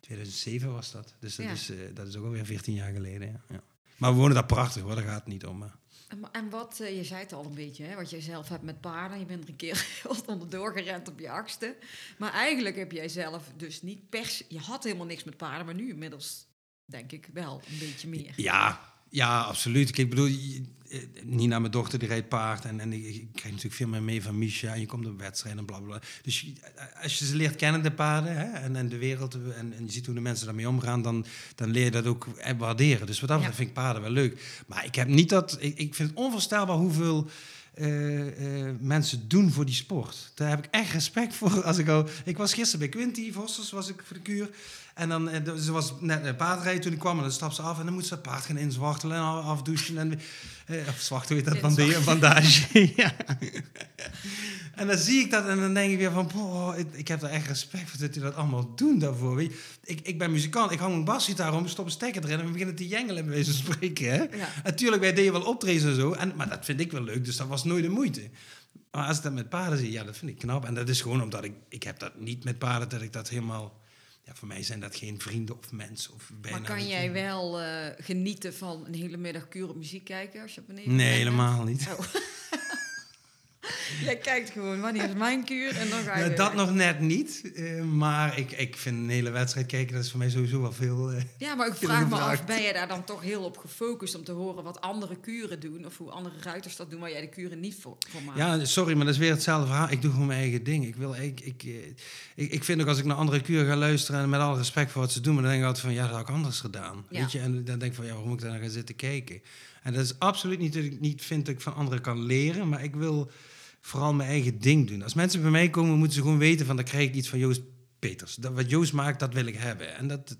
2007 was dat. Dus dat, Ja. is, eh, dat is ook alweer 14 jaar geleden, ja. ja. Maar we wonen daar prachtig hoor, daar gaat het niet om. maar- En, en wat, eh, je zei het al een beetje, hè, wat jij zelf hebt met paarden. Je bent er een keer onderdoor gerend op je achtste. Maar eigenlijk heb jij zelf dus niet pers... Je had helemaal niks met paarden, maar nu inmiddels denk ik wel een beetje meer. Ja, Ja, absoluut. Ik bedoel, je- eh, Nina, mijn dochter, die rijdt paard. En, en ik, ik krijg natuurlijk veel meer mee van Misha. En je komt op wedstrijden en bla bla. Dus je- als je ze leert kennen, de paarden, hè, en, en de wereld, en, en je ziet hoe de mensen daarmee omgaan, dan, dan leer je dat ook eh, waarderen. Dus wat dat Ja. vind ik paarden wel leuk. Maar ik heb niet dat. Ik, ik vind het onvoorstelbaar hoeveel. eh, eh, mensen doen voor die sport. Daar heb ik echt respect voor. Als ik, al, ik was gisteren bij Quinty Vossers, was ik voor de kuur. En dan, eh, ze was net een paardrijden toen ik kwam en dan stap ze af en dan moet ze het paard gaan inzwartelen en af- afdouchen. En, eh, of zwart, hoe heet dat? Een bandage. ja. En dan zie ik dat en dan denk ik weer van, boah, ik, ik heb er echt respect voor dat die dat allemaal doen daarvoor. Weet je. Ik, ik ben muzikant, ik hang een basgitaar om, stop een stekker erin en we beginnen te jengelen bij wijze van spreken. Hè? Ja. Natuurlijk, wij deden wel optredens en zo, en, maar dat vind ik wel leuk, dus dat was nooit de moeite. Maar als ik dat met paarden zie, ja, dat vind ik knap. En dat is gewoon omdat ik, ik heb dat niet met paarden, dat ik dat helemaal... Ja, voor mij zijn dat geen vrienden of mensen of bijna... Maar kan jij wel eh, genieten van een hele middag kuur op muziek kijken als je beneden Nee, helemaal niet. Oh. jij kijkt gewoon, wanneer is mijn kuur? En dan ga je dat nog net niet, eh, maar ik, ik vind een hele wedstrijd kijken, dat is voor mij sowieso wel veel... eh, Ja, maar ik vraag me gevraagd. af, ben je daar dan toch heel op gefocust om te horen wat andere kuren doen? Of hoe andere ruiters dat doen waar jij de kuren niet voor, voor maakt? Ja, sorry, maar dat is weer hetzelfde verhaal. Ik doe gewoon mijn eigen ding. Ik, wil, ik, ik, eh, ik, ik vind ook als ik naar andere kuren ga luisteren... en met alle respect voor wat ze doen... maar dan denk ik altijd van, ja, dat had ik anders gedaan. Ja. Weet je? En dan denk ik van, ja, waarom moet ik daar naar gaan zitten kijken? En dat is absoluut niet dat ik niet vind dat ik van anderen kan leren... maar ik wil vooral mijn eigen ding doen. Als mensen bij mij komen, moeten ze gewoon weten van... dan krijg ik iets van Joost Peters. Dat, wat Joost maakt, dat wil ik hebben. En dat,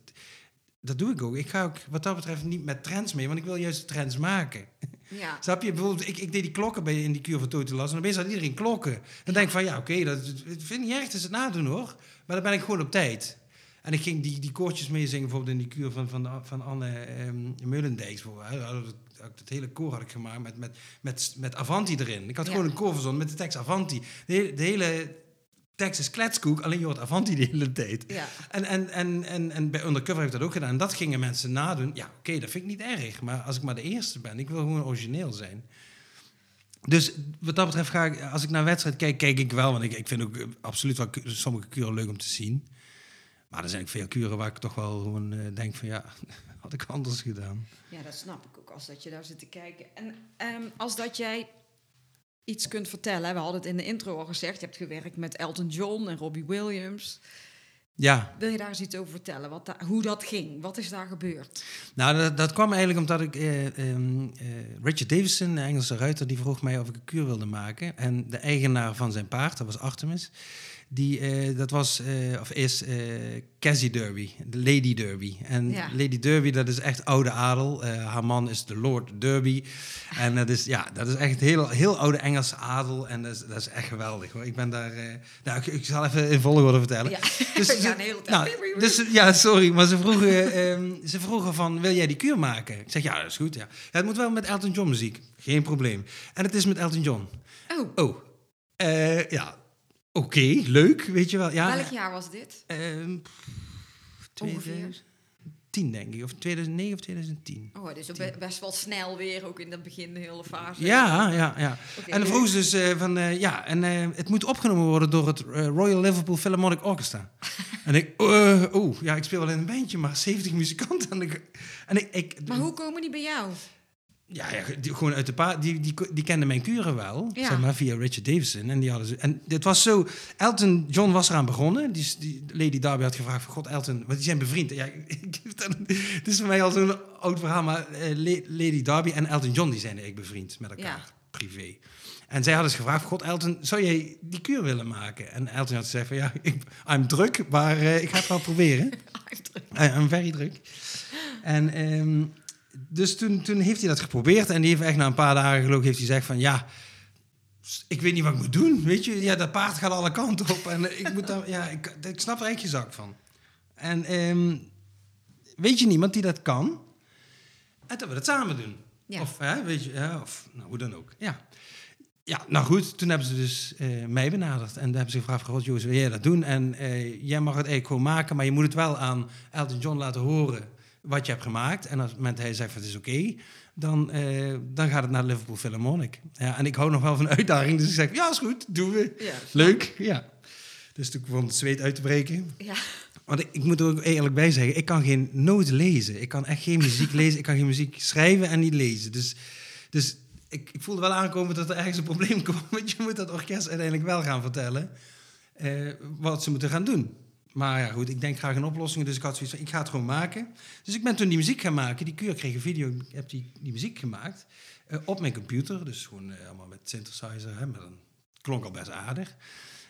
dat doe ik ook. Ik ga ook wat dat betreft niet met trends mee... want ik wil juist trends maken. Ja. Snap je? Bijvoorbeeld, ik, ik deed die klokken bij, in die kuur van Totelas. En opeens had iedereen klokken. Dan denk ik van, ja, oké, dat dat vind ik niet erg, het is het nadoen hoor. Maar dan ben ik gewoon op tijd. En ik ging die, die koortjes meezingen, bijvoorbeeld in die kuur van, van, van Anne ehm Meulendijks. bijvoorbeeld. Had het- hele koor had ik gemaakt met, met, met, met Avanti erin. Ik had Ja. gewoon een koor verzonnen met de tekst Avanti. De, hele- de hele tekst is kletskoek, alleen je hoort Avanti de hele tijd. Ja. En, en, en, en, en bij Undercover heb ik dat ook gedaan. En dat gingen mensen nadoen. Ja, oké, dat vind ik niet erg. Maar als ik maar de eerste ben, ik wil gewoon origineel zijn. Dus wat dat betreft ga ik, als ik naar wedstrijd kijk, kijk ik wel. Want ik, ik vind ook absoluut wel sommige kuren leuk om te zien. Maar er zijn ook veel kuren waar ik toch wel gewoon eh, denk van ja, had ik anders gedaan. ja, dat snap ik ook als dat je daar zit te kijken. En ehm, als dat jij iets kunt vertellen, we hadden het in de intro al gezegd, je hebt gewerkt met Elton John en Robbie Williams. Ja, Wil je daar eens iets over vertellen? Wat da- hoe dat ging? Wat is daar gebeurd? Nou, dat, dat kwam eigenlijk omdat ik... eh, ehm, eh, Richard Davison, de Engelse ruiter, die vroeg mij of ik een kuur wilde maken. En de eigenaar van zijn paard, dat was Artemis... Die, eh, dat was, eh, of is, eh Cassie Derby, de Lady Derby. En Ja. Lady Derby, dat is echt oude adel. Haar man is de Lord Derby. En dat is, ja, dat is echt heel, heel oude Engelse adel. En dat is, dat is echt geweldig hoor. Ik ben daar... nou, ik, ik zal even in volgorde vertellen. Ja, Dus, ze- de hele tijd. nou, dus, ja, sorry, maar ze vroegen, ehm, ze vroegen van, wil jij die kuur maken? Ik zeg, ja, dat is goed, ja. ja. Het moet wel met Elton John muziek, geen probleem. En het is met Elton John. Oh, Oh, ja, oké, leuk, weet je wel. Ja, welk jaar was dit? ehm, Ongeveer. 2010 denk ik, of 2009 of 2010. Oh, dus be- best wel snel weer, ook in het begin, de hele fase. Ja, ja, ja. En dan vroegen ze dus eh, van, eh, ja, en eh, het moet opgenomen worden door het Royal Liverpool Philharmonic Orchestra. en ik, oh, ja, ik speel wel in een bandje, maar 70 muzikanten. En ik, en ik, ik Maar hoe komen die bij jou? Ja, ja die, gewoon uit de pa die, die, die kenden mijn kuren wel, Ja. zeg maar, via Richard Davison. En, die hadden ze, en dit was zo, Elton John was eraan begonnen. Die, die Lady Darby had gevraagd van, god Elton, want die zijn bevriend. Ja, ik- ik- het is voor mij al zo'n oud verhaal, maar eh, La- Lady Darby en Elton John, die zijn eigenlijk bevriend met elkaar, Ja. privé. En zij hadden dus gevraagd, god Elton, zou jij die kuur willen maken? En Elton had gezegd van, ja, ik, I'm druk, maar eh, ik ga het wel proberen. I- I'm very druk. En ehm, dus toen, toen heeft hij dat geprobeerd. En die heeft echt na een paar dagen geloof ik, heeft hij gezegd van... Ja, ik weet niet wat ik moet doen. Weet je, ja, dat paard gaat alle kanten op. En ik, moet daar, ja, ik, ik snap er echt geen zak van. En ehm, weet je niemand die dat kan? En dat we dat samen doen. Ja. Of, hè, weet je, ja, of nou, hoe dan ook. Ja. Ja, nou goed, toen hebben ze dus eh, mij benaderd. En hebben ze gevraagd, God, Joost, wil jij dat doen? En eh, jij mag het eigenlijk gewoon maken, maar je moet het wel aan Elton John laten horen wat je hebt gemaakt. En als moment hij zegt van het is oké, dan, eh, dan gaat het naar Liverpool Philharmonic. Ja, en ik hou nog wel van uitdaging, dus ik zeg, ja, is goed, doen we. Ja. Leuk, ja. Dus toen begon het zweet uit te breken. Ja. Want ik, ik moet er ook eerlijk bij zeggen, ik kan geen noten lezen. Ik kan echt geen muziek lezen. Ik kan geen muziek schrijven en niet lezen. Dus, dus ik, ik voelde wel aankomen dat er ergens een probleem kwam. Want je moet dat orkest uiteindelijk wel gaan vertellen eh, wat ze moeten gaan doen. Maar ja, goed, ik denk graag in oplossingen. Dus ik had zoiets van, ik ga het gewoon maken. Dus ik ben toen die muziek gaan maken. Die keur kreeg een video, ik heb die, die muziek gemaakt. eh, op mijn computer. Dus gewoon eh, allemaal met synthesizer. Hè, met een, klonk al best aardig.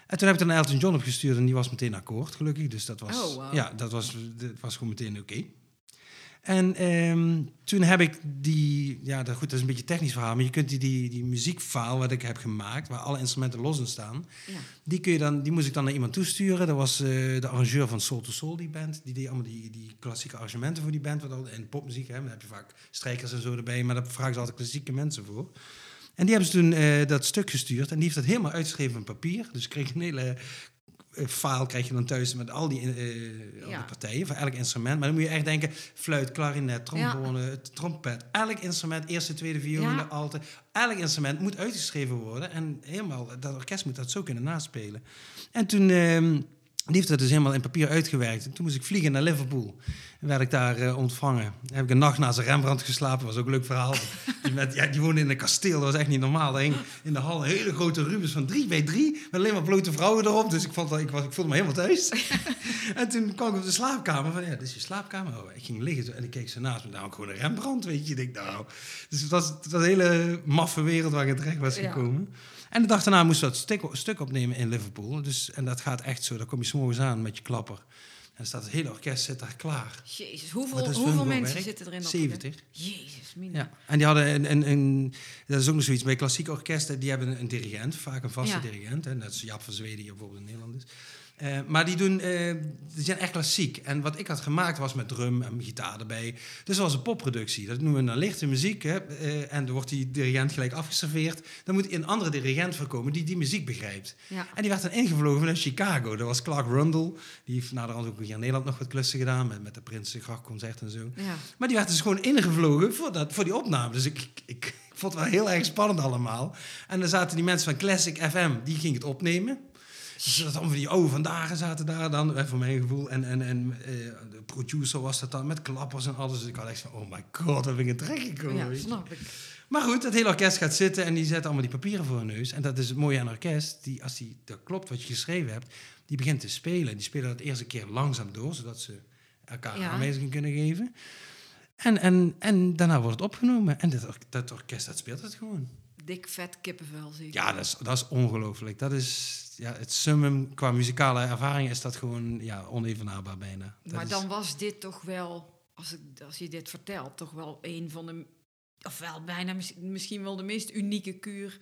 En toen heb ik naar Elton John opgestuurd en die was meteen akkoord, gelukkig. Dus dat was, Oh, ja, dat was, dat was gewoon meteen oké. En ehm, toen heb ik die, ja, dat, goed, dat is een beetje een technisch verhaal, maar je kunt die, die, die muziekfile wat ik heb gemaakt, waar alle instrumenten los in staan, Ja. die, kun je dan, die moest ik dan naar iemand toesturen. Dat was eh, de arrangeur van Soul to Soul, die band. Die deed allemaal die, die klassieke arrangementen voor die band. En popmuziek, hè, dan heb je vaak strijkers en zo erbij, maar daar vragen ze altijd klassieke mensen voor. En die hebben ze toen eh, dat stuk gestuurd en die heeft dat helemaal uitgeschreven op papier. Dus ik kreeg een hele file krijg je dan thuis met al die, eh, al die partijen voor elk instrument. Maar dan moet je echt denken, fluit, klarinet, trombone, trompet. Elk instrument, eerste, tweede viool, altijd. Elk instrument moet uitgeschreven worden. En helemaal, dat orkest moet dat zo kunnen naspelen. En toen... ehm, die heeft dat dus helemaal in papier uitgewerkt. En toen moest ik vliegen naar Liverpool. Werd ik daar eh, ontvangen. Dan heb ik een nacht naast een Rembrandt geslapen. was ook een leuk verhaal. die, met, ja, die woonde in een kasteel. Dat was echt niet normaal. Hing in de hal een hele grote Rubens van 3 bij 3. Met alleen maar blote vrouwen erop. Dus ik, vond dat, ik, was, ik voelde me helemaal thuis. en toen kwam ik op de slaapkamer. Van, ja, dit is je slaapkamer. Oh, ik ging liggen en ik keek zo naast me. Nou, gewoon een Rembrandt, weet je. Ik denk, nou... Dus het was, een hele maffe wereld waar ik terecht was Ja. gekomen. En de dag daarna moesten we dat stuk, stuk opnemen in Liverpool. Dus, en dat gaat echt zo. Dan kom je s'morgens aan met je klapper. En dan staat het hele orkest zit daar klaar. Jezus, hoeveel, is hoeveel mensen werk. zitten erin? op- 70. Jezus, min. Ja. En die hadden een, een, een... Dat is ook nog zoiets. Bij klassieke orkesten, die hebben een dirigent. Vaak een vaste Ja. dirigent. Hè. Net als Jaap van Zweden, die bijvoorbeeld in Nederland is. Eh, maar die, doen, eh, die zijn echt klassiek. En wat ik had gemaakt was met drum en gitaar erbij. Dus dat was een popproductie. Dat noemen we dan lichte muziek. Hè. Eh, en dan wordt die dirigent gelijk afgeserveerd. Dan moet een andere dirigent voorkomen die die muziek begrijpt. Ja. En die werd dan ingevlogen vanuit Chicago. Dat was Clark Rundle. Die heeft naderhand ook hier in Nederland nog wat klussen gedaan. Met, met de Prinsengrachtconcert en zo. Ja. Maar die werd dus gewoon ingevlogen voor, dat, voor die opname. Dus ik, ik, ik vond het wel heel erg spannend allemaal. En dan zaten die mensen van Classic FM, die gingen het opnemen. Dat allemaal van die oude vandaag zaten daar dan, eh, voor mijn gevoel. En, en, en eh, de producer was dat dan met klappers en alles. Dus ik had echt van, oh my god, wat ben ik in terecht gekomen. ja, snap ik. Maar goed, het hele orkest gaat zitten en die zet allemaal die papieren voor hun neus. En dat is het mooie aan een orkest. Die, als die, dat klopt wat je geschreven hebt, die begint te spelen. Die spelen dat eerst een keer langzaam door, zodat ze elkaar Ja. aanwijzingen kunnen geven. En, en, en daarna wordt het opgenomen. En dat, dat orkest, dat speelt het gewoon. Dik vet kippenvel, ik. Ja, dat is, dat is ongelooflijk. Dat is ja, het summum. Qua muzikale ervaring is dat gewoon ja, onevenaarbaar bijna. Dat maar is- dan was dit toch wel, als, ik, als je dit vertelt, toch wel een van de, of wel bijna mis- misschien wel de meest unieke kuur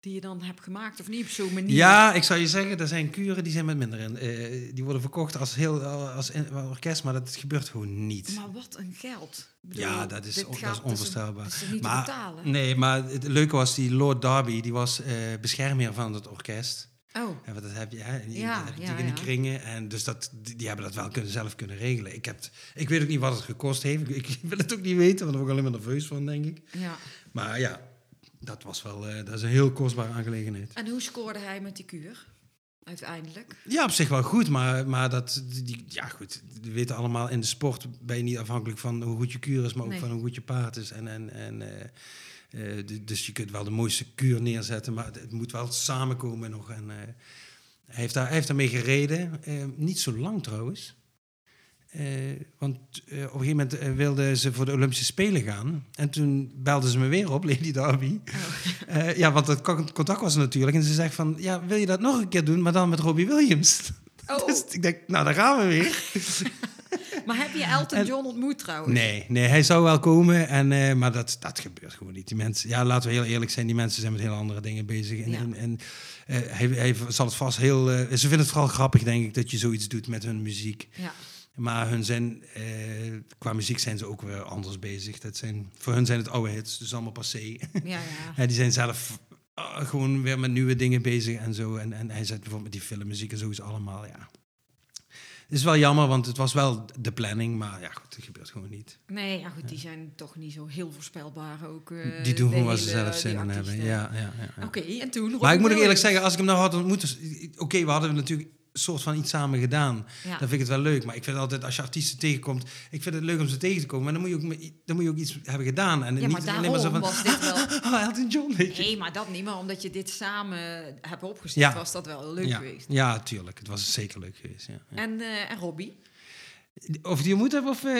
die je dan hebt gemaakt, of niet op zo'n manier. Ja, ik zou je zeggen, er zijn kuren die zijn met minder in. Eh, die worden verkocht als heel als in- orkest, maar dat gebeurt gewoon niet. Maar wat een geld. Bedoel, Ja, dat is, dat is onvoorstelbaar. Niet maar, te betalen. Nee, maar het leuke was, die Lord Derby, die was eh beschermheer van het orkest. Oh, En wat dat heb je, hè? Die, Ja, dat heb je ja, in die ja. kringen. En dus dat, die, die hebben dat wel kunnen, zelf kunnen regelen. Ik, heb, het- ik weet ook niet wat het gekost heeft. Ik, ik wil het ook niet weten, want daar word ik alleen maar nerveus van, denk ik. ja. Maar ja, dat was wel eh, dat is een heel kostbare aangelegenheid. En hoe scoorde hij met die kuur? Uiteindelijk. Ja, op zich wel goed, maar, maar dat, die, ja goed, we weten allemaal, in de sport ben je niet afhankelijk van hoe goed je kuur is, maar ook Nee. van hoe goed je paard is. En, en, en, eh, eh, de- dus je kunt wel de mooiste kuur neerzetten, maar het, moet wel samenkomen nog. En, eh, hij, heeft daar, hij heeft daarmee gereden, eh, niet zo lang trouwens. Want op een gegeven moment wilden ze voor de Olympische Spelen gaan. En toen belden ze me weer op, Lady Derby. Eh, ja, want het co- contact was er natuurlijk. En ze zegt van, ja, wil je dat nog een keer doen, maar dan met Robbie Williams? Oh, Dus ik denk, nou, daar gaan we weer. maar heb je Elton En- John ontmoet trouwens? Nee, nee, hij zou wel komen, en, eh, maar dat, dat gebeurt gewoon niet. Die mensen, ja, laten we heel eerlijk zijn, die mensen zijn met heel andere dingen bezig. En, Ja. en, en, eh, hij, hij zal het vast heel... eh, ze vinden het vooral grappig, denk ik, dat je zoiets doet met hun muziek. Ja. Maar hun zijn, eh, qua muziek zijn ze ook weer anders bezig. Dat zijn, voor hun zijn het oude hits, dus allemaal passé. Ja, ja. Ja, die zijn zelf gewoon weer met nieuwe dingen bezig en zo. En, en hij zet bijvoorbeeld met die filmmuziek en zo is allemaal, ja. Het is wel jammer, want het was wel de planning, maar ja, goed, het gebeurt gewoon niet. Nee, ja goed, die zijn toch niet zo heel voorspelbaar ook. eh, die doen gewoon waar ze zelf zin in hebben. Ja, ja, ja, ja. Oké, en toen? Maar ik moet ook eerlijk zeggen, als ik hem nou had ontmoet... dus- Oké, we hadden natuurlijk soort van iets samen gedaan. Ja. Dan vind ik het wel leuk. Maar ik vind altijd, als je artiesten tegenkomt... Ik vind het leuk om ze tegen te komen. Maar dan moet je ook, dan moet je ook iets hebben gedaan. En Ja, niet maar alleen maar zo van... was dit wel... Oh, Elton John, weet je. Nee, maar dat niet. Maar omdat je dit samen hebt opgesteld, Ja. was dat wel leuk ja. geweest. ja, tuurlijk. Het was zeker leuk geweest. En, eh, en Robbie? Of die ontmoet heb of... eh,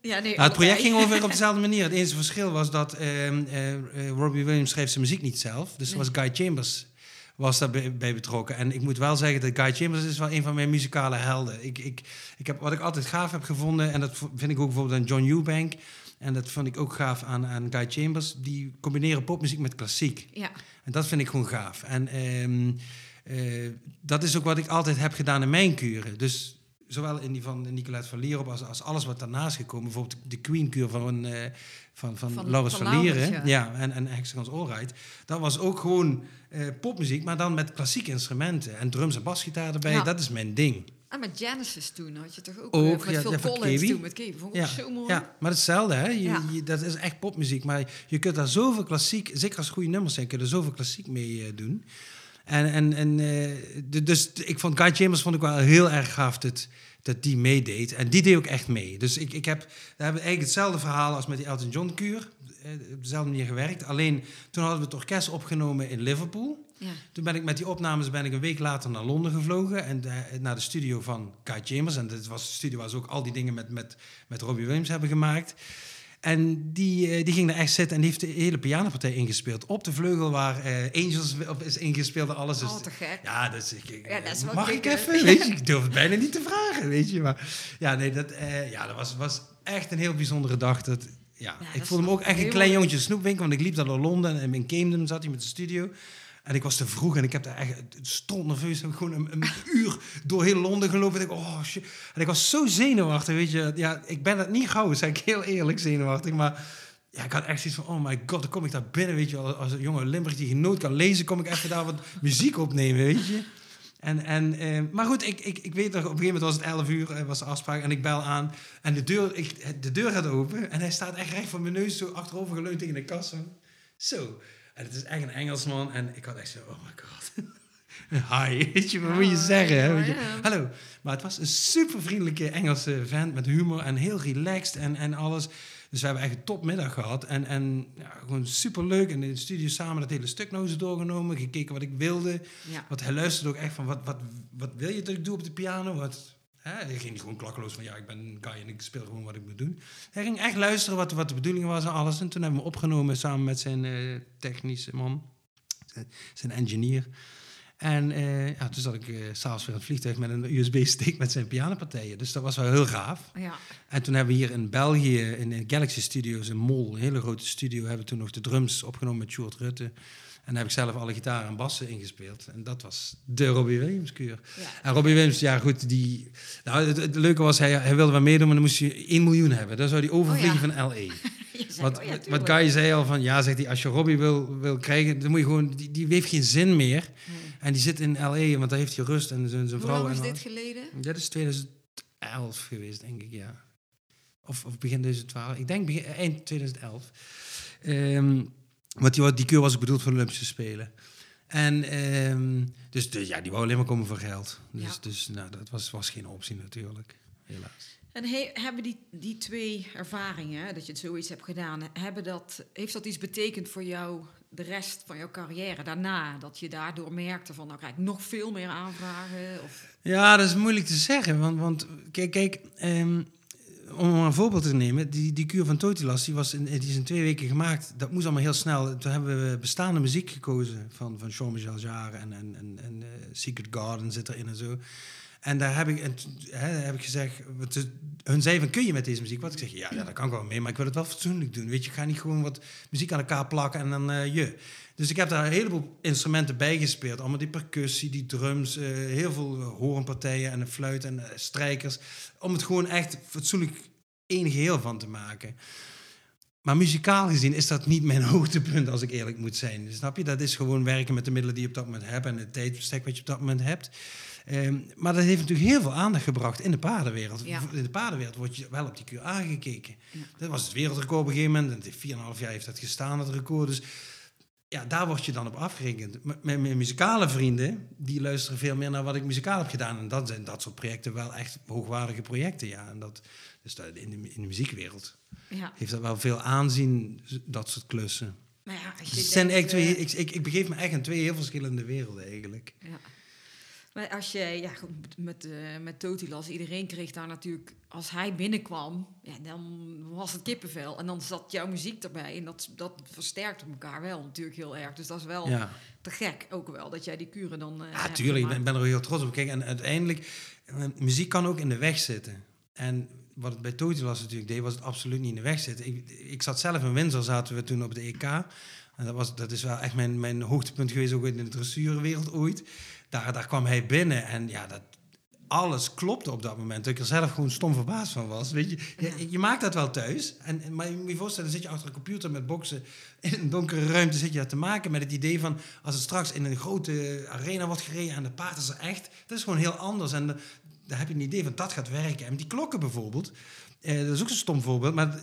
Ja, nee, Nou, het project ging ongeveer op dezelfde manier. Het enige verschil was dat ehm, eh, Robbie Williams schreef zijn muziek niet zelf. Dus was Guy Chambers was daarbij bij betrokken. En ik moet wel zeggen dat Guy Chambers is wel een van mijn muzikale helden. Ik, ik, ik heb, wat ik altijd gaaf heb gevonden, en dat vind ik ook bijvoorbeeld aan John Eubank... en dat vond ik ook gaaf aan, aan Guy Chambers... die combineren popmuziek met klassiek. Ja, En dat vind ik gewoon gaaf. En ehm, eh, dat is ook wat ik altijd heb gedaan in mijn kuren. Dus zowel in die van Nicolette van Lierop als, als alles wat daarnaast gekomen. Bijvoorbeeld de Queen-kuur van, eh van, van, Van- Laurens van van, Lieren. Ja. ja. en, en Hexagons Allright. Dat was ook gewoon eh, popmuziek, maar dan met klassieke instrumenten. En drums en basgitaar erbij, Ja. dat is mijn ding. en met Genesis toen had je toch ook, Ook, eh, met ja, van Collins toen met Kebi. Vond ik Ja, zo mooi. ja, maar hetzelfde, hè? Je, Ja. je- dat is echt popmuziek. Maar je kunt daar zoveel klassiek, zeker als goede nummers zijn, kun je er zoveel klassiek mee doen. En, en, en eh, dus ik vond Guy Chambers vond ik wel heel erg gaaf dat, dat die meedeed. En die deed ook echt mee. Dus ik, ik heb, daar hebben we eigenlijk hetzelfde verhaal als met die Elton John kuur. eh, Op dezelfde manier gewerkt. Alleen toen hadden we het orkest opgenomen in Liverpool. Ja. Toen ben ik met die opnames ben ik een week later naar Londen gevlogen en eh, naar de studio van Guy Chambers. En dat was de studio waar ze ook al die dingen met, met, met Robbie Williams hebben gemaakt. En die, eh, die ging daar echt zitten en die heeft de hele pianopartij ingespeeld. Op de vleugel waar eh, Angels op is ingespeeld en alles. Dus, Oh, te gek. Ja, dus ik, Ja, dat is mag ik even? Weet je, ik durf het bijna niet te vragen, weet je. Maar ja, nee, dat, eh, ja, dat was, was echt een heel bijzondere dag. Dat, ja, dat ik is voelde me ook echt een klein jongetje snoepwinkel, want ik liep daar door Londen en in Camden zat hij met de studio. En ik was te vroeg en ik heb daar echt stond nerveus. Heb ik gewoon een, uur door heel Londen gelopen. En ik, oh shit. En ik was zo zenuwachtig, weet je. Ja, ik ben het niet gauw, zeg ik heel eerlijk zenuwachtig. Maar ja, ik had echt zoiets van, oh my god, dan kom ik daar binnen, weet je. Als een jonge Limburg die geen noot kan lezen, kom ik even daar wat muziek opnemen, weet je. En, en, eh, maar goed, ik, ik, ik weet nog, op een gegeven moment was het 11 uur, was de afspraak. En ik bel aan en de deur, ik, de deur gaat open. En hij staat echt recht voor mijn neus, zo achterover geleund tegen de kassa. Zo. En het is echt een Engelsman. En ik had echt zo, oh my god. Hi, weet je, wat moet je zeggen? Hè? Weet je? Hallo. Maar het was een super vriendelijke Engelse vent met humor en heel relaxed en, en alles. Dus we hebben echt een topmiddag gehad. En, en ja, gewoon super leuk. En in de studio samen dat hele stuk nog eens doorgenomen. Gekeken wat ik wilde. Ja. Want hij luisterde ook echt van, wat, wat, wat wil je dat ik doe op de piano? Wat, hè? Hij ging gewoon klakkeloos van, ja, ik ben een guy en ik speel gewoon wat ik moet doen. Hij ging echt luisteren wat, wat de bedoeling was en alles. En toen hebben we opgenomen samen met zijn eh, technische man, zijn- engineer. En eh, ja, toen zat ik eh, s'avonds weer in het vliegtuig met een USB-stick met zijn pianopartijen. Dus dat was wel heel gaaf. Ja. En toen hebben we hier in België, in Galaxy Studios in Mol, een hele grote studio, hebben we toen nog de drums opgenomen met Sjoerd Rutte. En daar heb ik zelf alle gitaren en bassen ingespeeld. En dat was de Robbie Williams kuur. Ja. En Robbie Williams, ja goed, die... Nou, het, het leuke was, hij, hij wilde wel meedoen, maar dan moest je 1 miljoen hebben. Dan zou hij overvliegen Oh ja. van L.A. Zei, Wat, oh ja, wat tuurlijk. Guy zei al van, ja, zegt hij, als je Robbie wil, wil krijgen, dan moet je gewoon, die, die heeft geen zin meer. En die zit in L.A., want daar heeft hij rust en zijn, zijn Hoe vrouw. lang is dit geleden? dat is 2011 geweest, denk ik, ja. Of, of begin 2012. Ik denk begin, eind 2011. Ehm want die, die keur was ook bedoeld voor de Olympische Spelen. En ehm, dus de, ja, die wou alleen maar komen voor geld. Dus, Ja. dus nou, dat was, was geen optie natuurlijk, helaas. En he- hebben die, die twee ervaringen, dat je het zoiets hebt gedaan, hebben dat, heeft dat iets betekend voor jou de rest van jouw carrière daarna? Dat je daardoor merkte van, nou krijg ik nog veel meer aanvragen? Of, Ja, dat is moeilijk te zeggen. Want, want kijk, kijk ehm, om een voorbeeld te nemen. Die, die kuur van Totilas, die, was in, die is in twee weken gemaakt. Dat moest allemaal heel snel. Toen hebben we bestaande muziek gekozen van, van Jean-Michel Jarre en, en, en, en eh, Secret Garden zit erin en zo. En daar heb ik, hè, heb ik gezegd, hun zei van, kun je met deze muziek? Wat ik zeg, ja, ja, dat kan ik wel mee, maar ik wil het wel fatsoenlijk doen. Weet je, ik ga niet gewoon wat muziek aan elkaar plakken en dan eh, je. Dus ik heb daar een heleboel instrumenten bij gespeeld. Allemaal die percussie, die drums, eh, heel veel hoornpartijen en een fluit en eh, strijkers. Om het gewoon echt fatsoenlijk één geheel van te maken. Maar muzikaal gezien is dat niet mijn hoogtepunt, als ik eerlijk moet zijn. Snap je? Dat is gewoon werken met de middelen die je op dat moment hebt en het tijdbestek wat je op dat moment hebt. Ehm, maar dat heeft natuurlijk heel veel aandacht gebracht in de paardenwereld. Ja. In de paardenwereld wordt je wel op die kuur aangekeken. Ja. Dat was het wereldrecord op een gegeven moment. En het heeft 4,5 jaar heeft dat gestaan, dat record. Dus ja, daar word je dan op afgerekend. Mijn, mijn muzikale vrienden, die luisteren veel meer naar wat ik muzikaal heb gedaan. En dan zijn dat soort projecten wel echt hoogwaardige projecten, ja. En dat, dus dat in, de, in de muziekwereld Ja. heeft dat wel veel aanzien, dat soort klussen. Maar ja, als je Dus het zijn echt twee, eh, ik, ik, ik begeef me echt in twee heel verschillende werelden eigenlijk. Ja. Maar als je, ja, goed, met, eh met Totilas, iedereen kreeg daar natuurlijk, als hij binnenkwam, ja, dan was het kippenvel. En dan zat jouw muziek erbij. En dat, dat versterkte elkaar wel natuurlijk heel erg. Dus dat is wel Ja. te gek ook wel, dat jij die kuren dan. eh, Ja, tuurlijk. Ik ben, er heel trots op. Kijk, en uiteindelijk, eh, muziek kan ook in de weg zitten. En wat het bij Totilas natuurlijk deed, was het absoluut niet in de weg zitten. Ik, ik zat zelf in Windsor, zaten we toen op de EK. En dat, was, dat is wel echt mijn, mijn hoogtepunt geweest, ook in de dressuurwereld ooit. Daar, daar kwam hij binnen en ja, dat, alles klopte op dat moment. Dat ik er zelf gewoon stom verbaasd van was. Weet je, je, je maakt dat wel thuis. En, maar je moet je voorstellen, dan zit je achter een computer met boksen. In een donkere ruimte zit je dat te maken met het idee van... als het straks in een grote arena wordt gereden en de paard is er echt... dat is gewoon heel anders. En dan daar heb je een idee van dat gaat werken. En die klokken bijvoorbeeld, eh, dat is ook zo'n stom voorbeeld... maar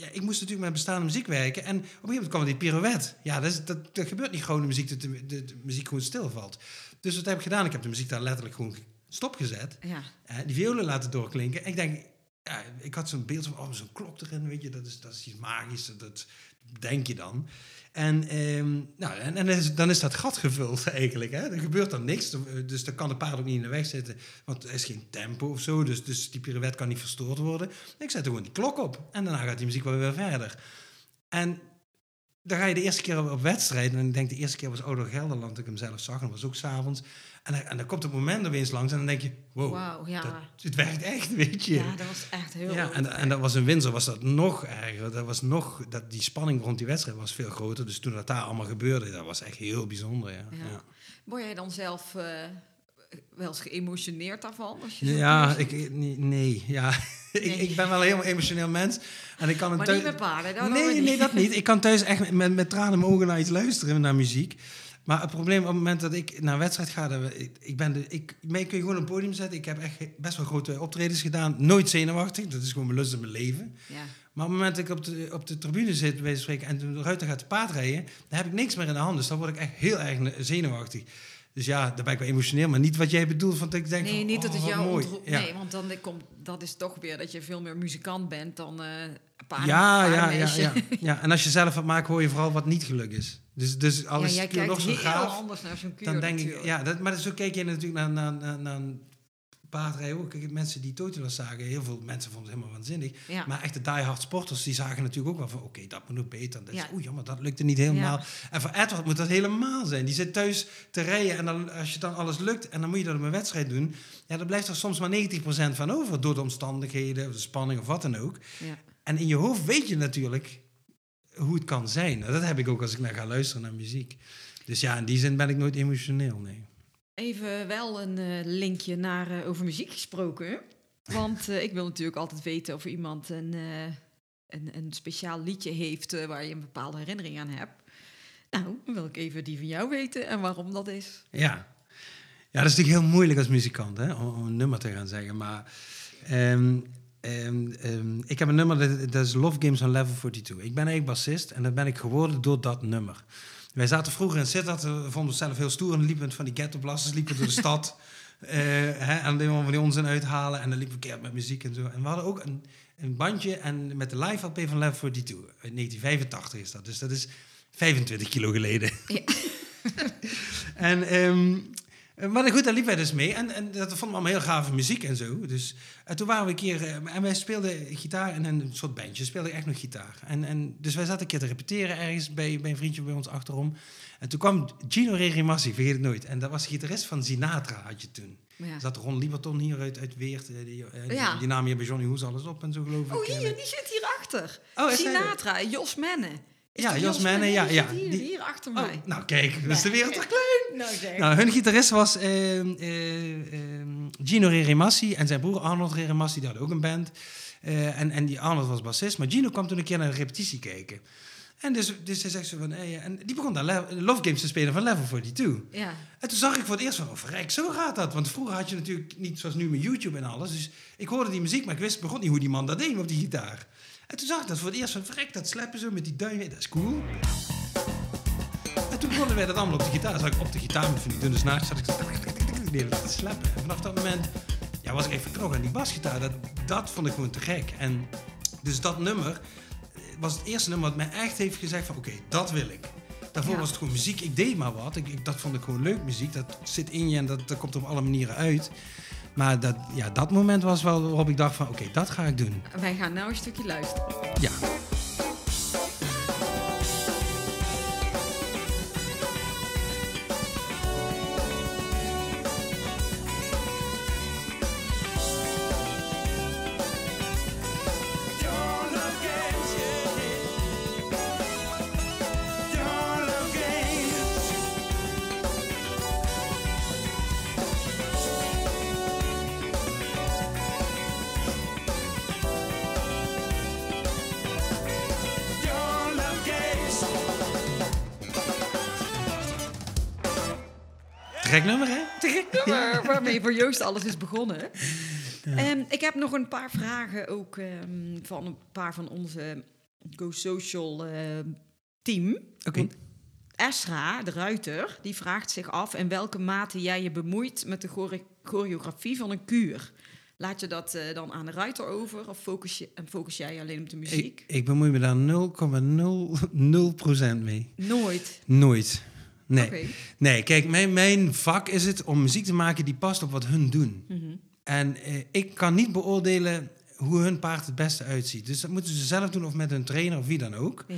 ja, ik moest natuurlijk met bestaande muziek werken. En op een gegeven moment kwam die pirouette. Ja, dat, is, dat, dat gebeurt niet gewoon de muziek, dat de, de, de muziek gewoon stilvalt. Dus wat heb ik gedaan? Ik heb de muziek daar letterlijk gewoon stopgezet. Ja, Eh, die violen laten doorklinken. En ik denk, ja, ik had zo'n beeld van, oh, zo'n klok erin, weet je, dat is, dat is iets magisch, dat denk je dan. En, ehm, nou, en, is- dan is dat gat gevuld eigenlijk. Hè? Er gebeurt dan niks, dus dan kan de paard ook niet in de weg zitten, want er is geen tempo of zo, dus, dus die pirouette kan niet verstoord worden. Ik zet gewoon die klok op en daarna gaat die muziek wel weer verder. En dan ga je de eerste keer op, wedstrijd. En ik denk de eerste keer was Ouder Gelderland, dat ik hem zelf zag. En dat was ook s'avonds. En, dan- en dan komt het moment opeens langs. En dan denk je, wow, Wauw, ja. dat, het werkt echt, weet je. ja, dat was echt heel Ja, en, en dat was in Windsor was dat nog erger. Dat was nog, dat, die spanning rond die wedstrijd was veel groter. Dus toen dat daar allemaal gebeurde, dat was echt heel bijzonder. Ja, Ja. Word jij dan zelf eh, wel eens geëmotioneerd daarvan? Als je Ja, ik, nee, nee, ja. ik, Nee. ik ben wel een heel emotioneel mens. En ik kan Maar thuis- niet met paarden, nee, nee, dat niet. Ik kan thuis echt met, met tranen in mijn ogen naar iets luisteren, naar muziek. Maar het probleem op het moment dat ik naar een wedstrijd ga, dat we- ik, ik ben de, ik, mij kun je gewoon op een podium zetten. Ik heb echt best wel grote optredens gedaan. Nooit zenuwachtig, dat is gewoon mijn lust in mijn leven. Ja. Maar op het moment dat ik op de, op de tribune zit, bij spreken, en de ruiter gaat te paard rijden, dan heb ik niks meer in de hand. Dus dan word ik echt heel erg zenuwachtig. Dus ja, dan ben ik wel emotioneel, maar niet wat jij bedoelt. Want ik denk Nee, van, niet dat oh, het wat jou mooi. Ja. Nee, want dan komt, dat is toch weer dat je veel meer muzikant bent dan eh een paarden, Ja, ja, ja, ja, ja. En als je zelf wat maakt, hoor je vooral wat niet geluk is. Dus, dus jij is kijkt nog zo gaaf. anders naar zo'n Dan denk ik, ja, dat, maar zo kijk je natuurlijk naar, naar, naar, naar een paardrijden ook. Kijk, mensen die Totilas zagen, heel veel mensen vonden het helemaal waanzinnig. Ja. Maar echte diehard sporters, die zagen natuurlijk ook wel van, oké, dat moet nog beter. Dat is, Ja. Oeh, jammer, dat lukte niet helemaal. Ja. En voor Edward moet dat helemaal zijn. Die zit thuis te rijden en dan, als je dan alles lukt en dan moet je dat op een wedstrijd doen, ja, dan blijft er soms maar 90% van over door de omstandigheden, of de spanning of wat dan ook. Ja. En in je hoofd weet je natuurlijk hoe het kan zijn. Nou, dat heb ik ook als ik naar ga luisteren naar muziek. Dus ja, in die zin ben ik nooit emotioneel, nee. Even wel een eh, linkje naar eh, over muziek gesproken. Want eh, ik wil natuurlijk altijd weten of iemand een, een, een speciaal liedje heeft waar je een bepaalde herinnering aan hebt. Nou, dan wil ik even die van jou weten en waarom dat is. Ja. Ja, dat is natuurlijk heel moeilijk als muzikant, hè, om, om een nummer te gaan zeggen. Maar ehm, ehm, ehm, ik heb een nummer, dat, dat is Love Games on Level 42. Ik ben eigenlijk bassist en dat ben ik geworden door dat nummer. Wij zaten vroeger in Sittard, we vonden onszelf heel stoer en liepen van die ghettoblasters, liepen door de stad. eh, hè, en dan van die onzin uithalen en dan liepen we keer met muziek en zo. En we hadden ook een, een bandje en met de live LP van Level 42. Uit 1985 is dat, dus dat is 25 kilo geleden. Ja. En, ehm, maar goed, daar liepen wij dus mee. En, en dat vonden we allemaal heel gave muziek en zo. Dus, en toen waren we een keer... eh, en wij speelden gitaar in een soort bandje. Speelden echt nog gitaar. En, en, dus wij zaten een keer te repeteren ergens bij, bij een vriendje bij ons achterom. En toen kwam Gino Regimassi, vergeet het nooit. En dat was de gitarist van Sinatra, had je toen. Ja. Zat Ron Lieberton hier uit, uit Weert. eh, Die, eh, die, Ja. die naam hier bij Johnny Hoes alles op en zo, geloof ik. Oh, hier, eh, die zit hierachter. Oh? Sinatra, Jos Menne. Is Ja, Jos Menne, ja, ja. Hier, Die- hier achter Oh, mij. nou kijk, dat is de wereld toch klein? Nou, zeg. Nou, hun gitarist was eh, eh, eh, Gino Reremassi en zijn broer Arnold Reremassi, die hadden ook een band. Eh, en, en die Arnold was bassist, maar Gino kwam toen een keer naar de repetitie kijken. En dus, dus hij zegt zo van, hey, en die begon daar Love Games te spelen van Level 42. Ja. En toen zag ik voor het eerst van, oh zo gaat dat. Want vroeger had je natuurlijk niet zoals nu met YouTube en alles. Dus ik hoorde die muziek, maar ik wist begon niet hoe die man dat deed op die gitaar. En toen zag ik dat voor het eerst van, verrek, dat sleppen zo met die duimen, dat is cool. begonnen wij dat allemaal op de gitaar. Zag ik op de gitaar met van die dunne snaartjes, zat ik zo de hele tijd te slappen. En vanaf dat moment ja, was ik even verknocht aan die basgitaar. Dat, dat vond ik gewoon te gek. En dus dat nummer eh, was het eerste nummer wat mij echt heeft gezegd van oké, dat wil ik. Daarvoor Ja. was het gewoon muziek. Ik deed maar wat. Ik, ik, dat vond ik gewoon leuk muziek. Dat zit in je en dat, dat komt op alle manieren uit. Maar dat, ja, dat moment was wel waarop ik dacht van oké, dat ga ik doen. Wij gaan nou een stukje luisteren. Ja. Waarmee voor Joost alles is begonnen. Ehm, ik heb nog een paar vragen ook ehm, van een paar van onze Go Social ehm, team. Oké. Want Esra, de ruiter, die vraagt zich af in welke mate jij je bemoeit met de chore- choreografie van een kuur. Laat je dat eh, dan aan de ruiter over of focus, je, en focus jij alleen op de muziek? Ik, ik bemoei me daar 0,00% mee. Nooit. Nooit. Nee. Nee, kijk, mijn, mijn vak is het om muziek te maken die past op wat hun doen. Mhm. En eh, ik kan niet beoordelen hoe hun paard het beste uitziet. Dus dat moeten ze zelf doen of met een trainer of wie dan ook. Ja.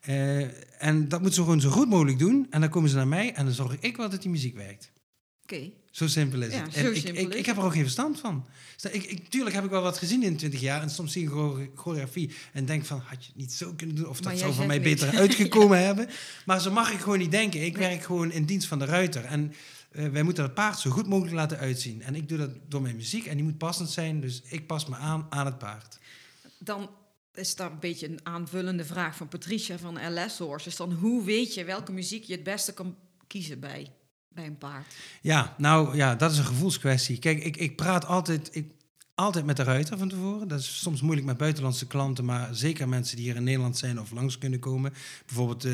Eh, en dat moeten ze gewoon zo goed mogelijk doen. En dan komen ze naar mij en dan zorg ik wel dat die muziek werkt. Oké. Zo simpel is Ja, het. En ik, simpel ik, ik heb er ook geen verstand van. Ik, ik, tuurlijk heb ik wel wat gezien in 20 jaar. En soms zie ik chore- choreografie en denk van, had je het niet zo kunnen doen? Of dat zou voor mij beter uitgekomen hebben. Maar zo mag ik gewoon niet denken. Ik werk gewoon in dienst van de ruiter. En eh, wij moeten het paard zo goed mogelijk laten uitzien. En ik doe dat door mijn muziek. En die moet passend zijn. Dus ik pas me aan aan het paard. Dan is daar een beetje een aanvullende vraag van Patricia van LS Horses. Dan hoe weet je welke muziek je het beste kan kiezen bij, bij een paard? Ja, nou ja, dat is een gevoelskwestie. Kijk, ik, ik praat altijd, ik, altijd met de ruiter van tevoren. Dat is soms moeilijk met buitenlandse klanten, maar zeker mensen die hier in Nederland zijn of langs kunnen komen. Bijvoorbeeld eh,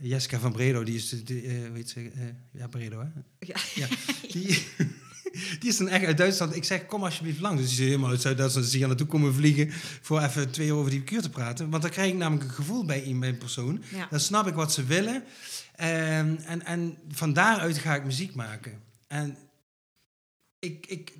Jessica van Bredo, die is, de, heet ze, ja, Bredo hè? Ja. Ja, die, die is dan echt uit Duitsland. Ik zeg, kom alsjeblieft langs. Dus die is helemaal uit Zuid-Duitsland. Dus die naartoe komen vliegen voor even twee uur over die kuur te praten. Want dan krijg ik namelijk een gevoel bij een persoon. Ja. Dan snap ik wat ze willen. Ehm, en, en van daaruit ga ik muziek maken. En ik, ik,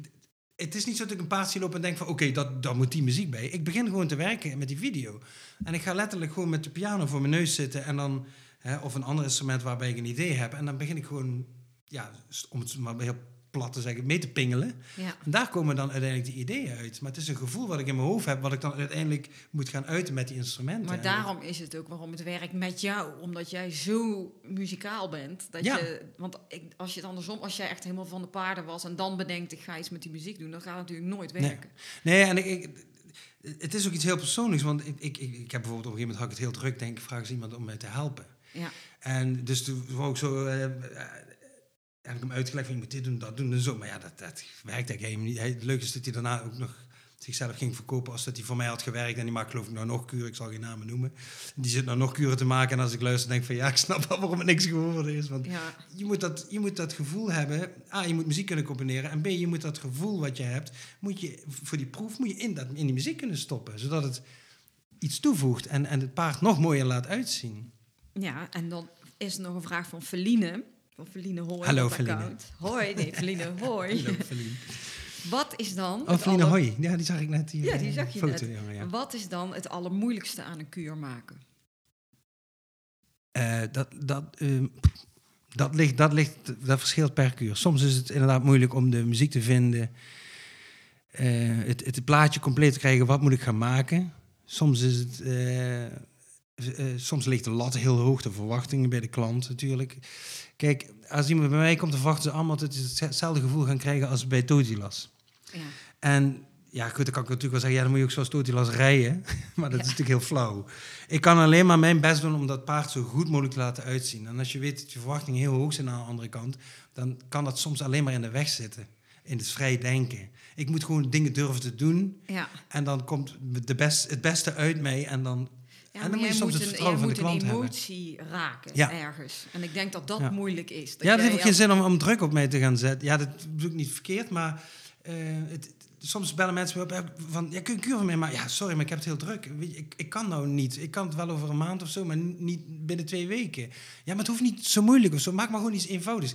het is niet zo dat ik een paard zie lopen en denk van... oké, dat daar moet die muziek bij. Ik begin gewoon te werken met die video. En ik ga letterlijk gewoon met de piano voor mijn neus zitten... en dan, hè, of een ander instrument waarbij ik een idee heb. En dan begin ik gewoon, ja, om het maar heel plat te zeggen, mee te pingelen. Ja. En daar komen dan uiteindelijk die ideeën uit. Maar het is een gevoel wat ik in mijn hoofd heb... wat ik dan uiteindelijk moet gaan uiten met die instrumenten. Maar daarom is het ook waarom het werkt met jou. Omdat jij zo muzikaal bent. Dat Ja. je, want ik, als je het andersom, als jij echt helemaal van de paarden was en dan bedenkt, ik ga iets met die muziek doen, dan gaat het natuurlijk nooit werken. Nee, en ik, ik, het is ook iets heel persoonlijks. Want ik, ik, ik, heb bijvoorbeeld op een gegeven moment had ik het heel druk. Denk ik, vraag eens iemand om mij te helpen. Ja. En dus toen wou ik zo... eh, heb ik hem uitgelegd van je moet dit doen, dat doen en zo. Maar ja, dat, dat werkt eigenlijk helemaal niet. Het leuke is dat hij daarna ook nog zichzelf ging verkopen als dat hij voor mij had gewerkt. En die maakt geloof ik nou nog kuren, ik zal geen namen noemen. Die zit nou nog kuren te maken. En als ik luister denk ik van ja, ik snap wel waarom het niks geworden is. Want Ja. je moet, dat, je moet dat gevoel hebben. A, je moet muziek kunnen combineren. En B, je moet dat gevoel wat je hebt, moet je, voor die proef moet je in, dat, in die muziek kunnen stoppen. Zodat het iets toevoegt en, en het paard nog mooier laat uitzien. ja, en dan is er nog een vraag van Feline. Van Hooi. Hallo, account. Hoi, nee, Feline Hoi. Hallo, Feline. Wat is dan... Oh, aller- Hoi. Ja, die zag ik net hier. Ja, die eh, zag je foto, net. ja. Wat is dan het allermoeilijkste aan een kuur maken? Eh, dat, dat, ehm, dat, ligt, dat, ligt, dat verschilt per kuur. Soms is het inderdaad moeilijk om de muziek te vinden. eh, het, het plaatje compleet te krijgen, wat moet ik gaan maken? Soms, is het, eh, soms ligt de lat heel hoog, de verwachtingen bij de klant natuurlijk. Kijk, als iemand bij mij komt, dan verwachten ze allemaal dat ze hetzelfde gevoel gaan krijgen als bij Totilas. Ja. En ja, goed, dan kan ik natuurlijk wel zeggen, ja, dan moet je ook zoals Totilas rijden. maar dat is natuurlijk heel flauw. Ik kan alleen maar mijn best doen om dat paard zo goed mogelijk te laten uitzien. En als je weet dat je verwachtingen heel hoog zijn aan de andere kant, dan kan dat soms alleen maar in de weg zitten. In het vrij denken. Ik moet gewoon dingen durven te doen. ja. En dan komt de best, het beste uit mij. En dan en dan moet je soms het een- vertrouwen van de moet klant hebben. emotie raken Ja. ergens. En ik denk dat dat Ja. moeilijk is. Dat Ja, dat heeft ook geen zin om, om druk op mij te gaan zetten. Ja, dat bedoel ik niet verkeerd, maar eh, het, soms bellen mensen me op van, ja, kun je een kuur van mij? Maar ja, sorry, maar ik heb het heel druk. Weet je, ik, ik kan nou niet. Ik kan het wel over een maand of zo, maar niet binnen twee weken. Ja, maar het hoeft niet zo moeilijk of zo. Maak maar gewoon iets eenvoudigs.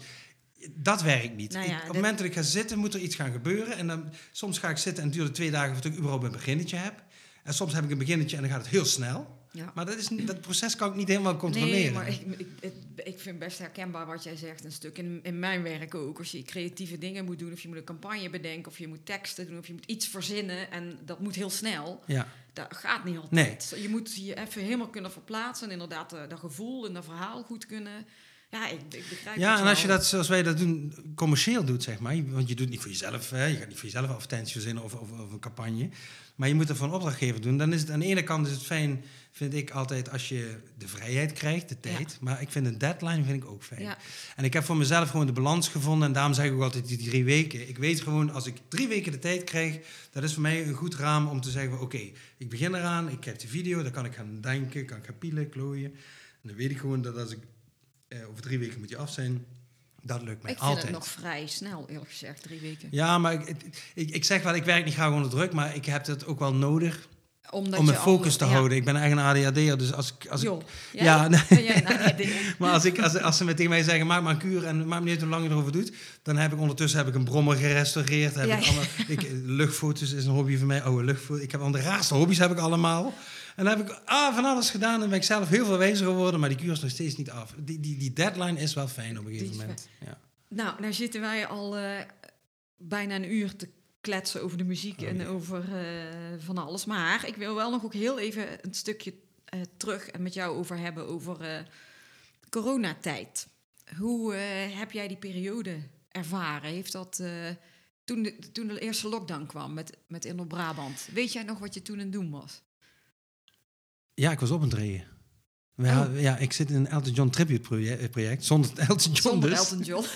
Dat werkt niet. Nou Ik- op het moment dat ik ga zitten, moet er iets gaan gebeuren. En dan, soms ga ik zitten en het duurt twee dagen voordat ik überhaupt een beginnetje heb. En soms heb ik een beginnetje en dan gaat het heel snel. Ja. Maar dat, is, dat proces kan ik niet helemaal controleren. Nee, maar ik, ik, ik, ik vind best herkenbaar wat jij zegt. Een stuk in, in mijn werk ook. Als je creatieve dingen moet doen, of je moet een campagne bedenken, of je moet teksten doen, of je moet iets verzinnen. En dat moet heel snel. Ja. Dat gaat niet altijd. Je moet je even helemaal kunnen verplaatsen. En inderdaad eh, dat gevoel en dat verhaal goed kunnen. Ja, ik, ik begrijp Ja, en als je dat zoals wij dat doen, commercieel doet, zeg maar. Want je doet het niet voor jezelf, hè? je gaat niet voor jezelf advertenties verzinnen of, of, of een campagne. Maar je moet het voor een opdrachtgever doen. Dan is het aan de ene kant is het fijn, vind ik altijd, als je de vrijheid krijgt, de tijd. Maar ik vind een deadline vind ik ook fijn. Ja. En ik heb voor mezelf gewoon de balans gevonden. En daarom zeg ik ook altijd die drie weken. Ik weet gewoon, als ik drie weken de tijd krijg, dat is voor mij een goed raam om te zeggen: van, oké, ik begin eraan, ik kijk de video, dan kan ik gaan denken, kan ik gaan pielen, klooien. En dan weet ik gewoon dat als ik eh, over drie weken moet je af zijn, dat lukt mij Ik vind altijd. het nog vrij snel, eerlijk gezegd, drie weken. Ja, maar ik, ik, ik zeg wel, ik werk niet graag onder druk, maar ik heb het ook wel nodig Omdat om mijn focus al- te ja. houden. Ik ben eigenlijk een ADHD'er, dus als ik... Als ik Joh, jij? ja, nee. Ben jij een ADHD'er? maar als, ik, als, als ze met tegen mij zeggen, maak maar een kuur en maak me niet uit hoe lang je erover doet, dan heb ik ondertussen heb ik een brommer gerestaureerd. Heb Ja, ik allemaal, ik, luchtfoto's is een hobby van mij, oude luchtfoto's. Ik heb al de raarste hobby's heb ik allemaal. En dan heb ik ah, van alles gedaan en ben ik zelf heel veel wijzer geworden, maar die kuur is nog steeds niet af. Die, die, die deadline is wel fijn op een gegeven moment. Ja. Nou, nou zitten wij al eh, bijna een uur te kletsen over de muziek Oh, en ja. over eh, van alles. Maar ik wil wel nog ook heel even een stukje eh, terug en met jou over hebben over coronatijd. Hoe heb jij die periode ervaren? Heeft dat toen, de, toen de eerste lockdown kwam met, met Inno Brabant? Weet jij nog wat je toen aan het doen was? Ja, ik was op een treden. We Oh. ja, ik zit in een Elton John tribute project, project zonder Elton John Zonder dus. Elton John.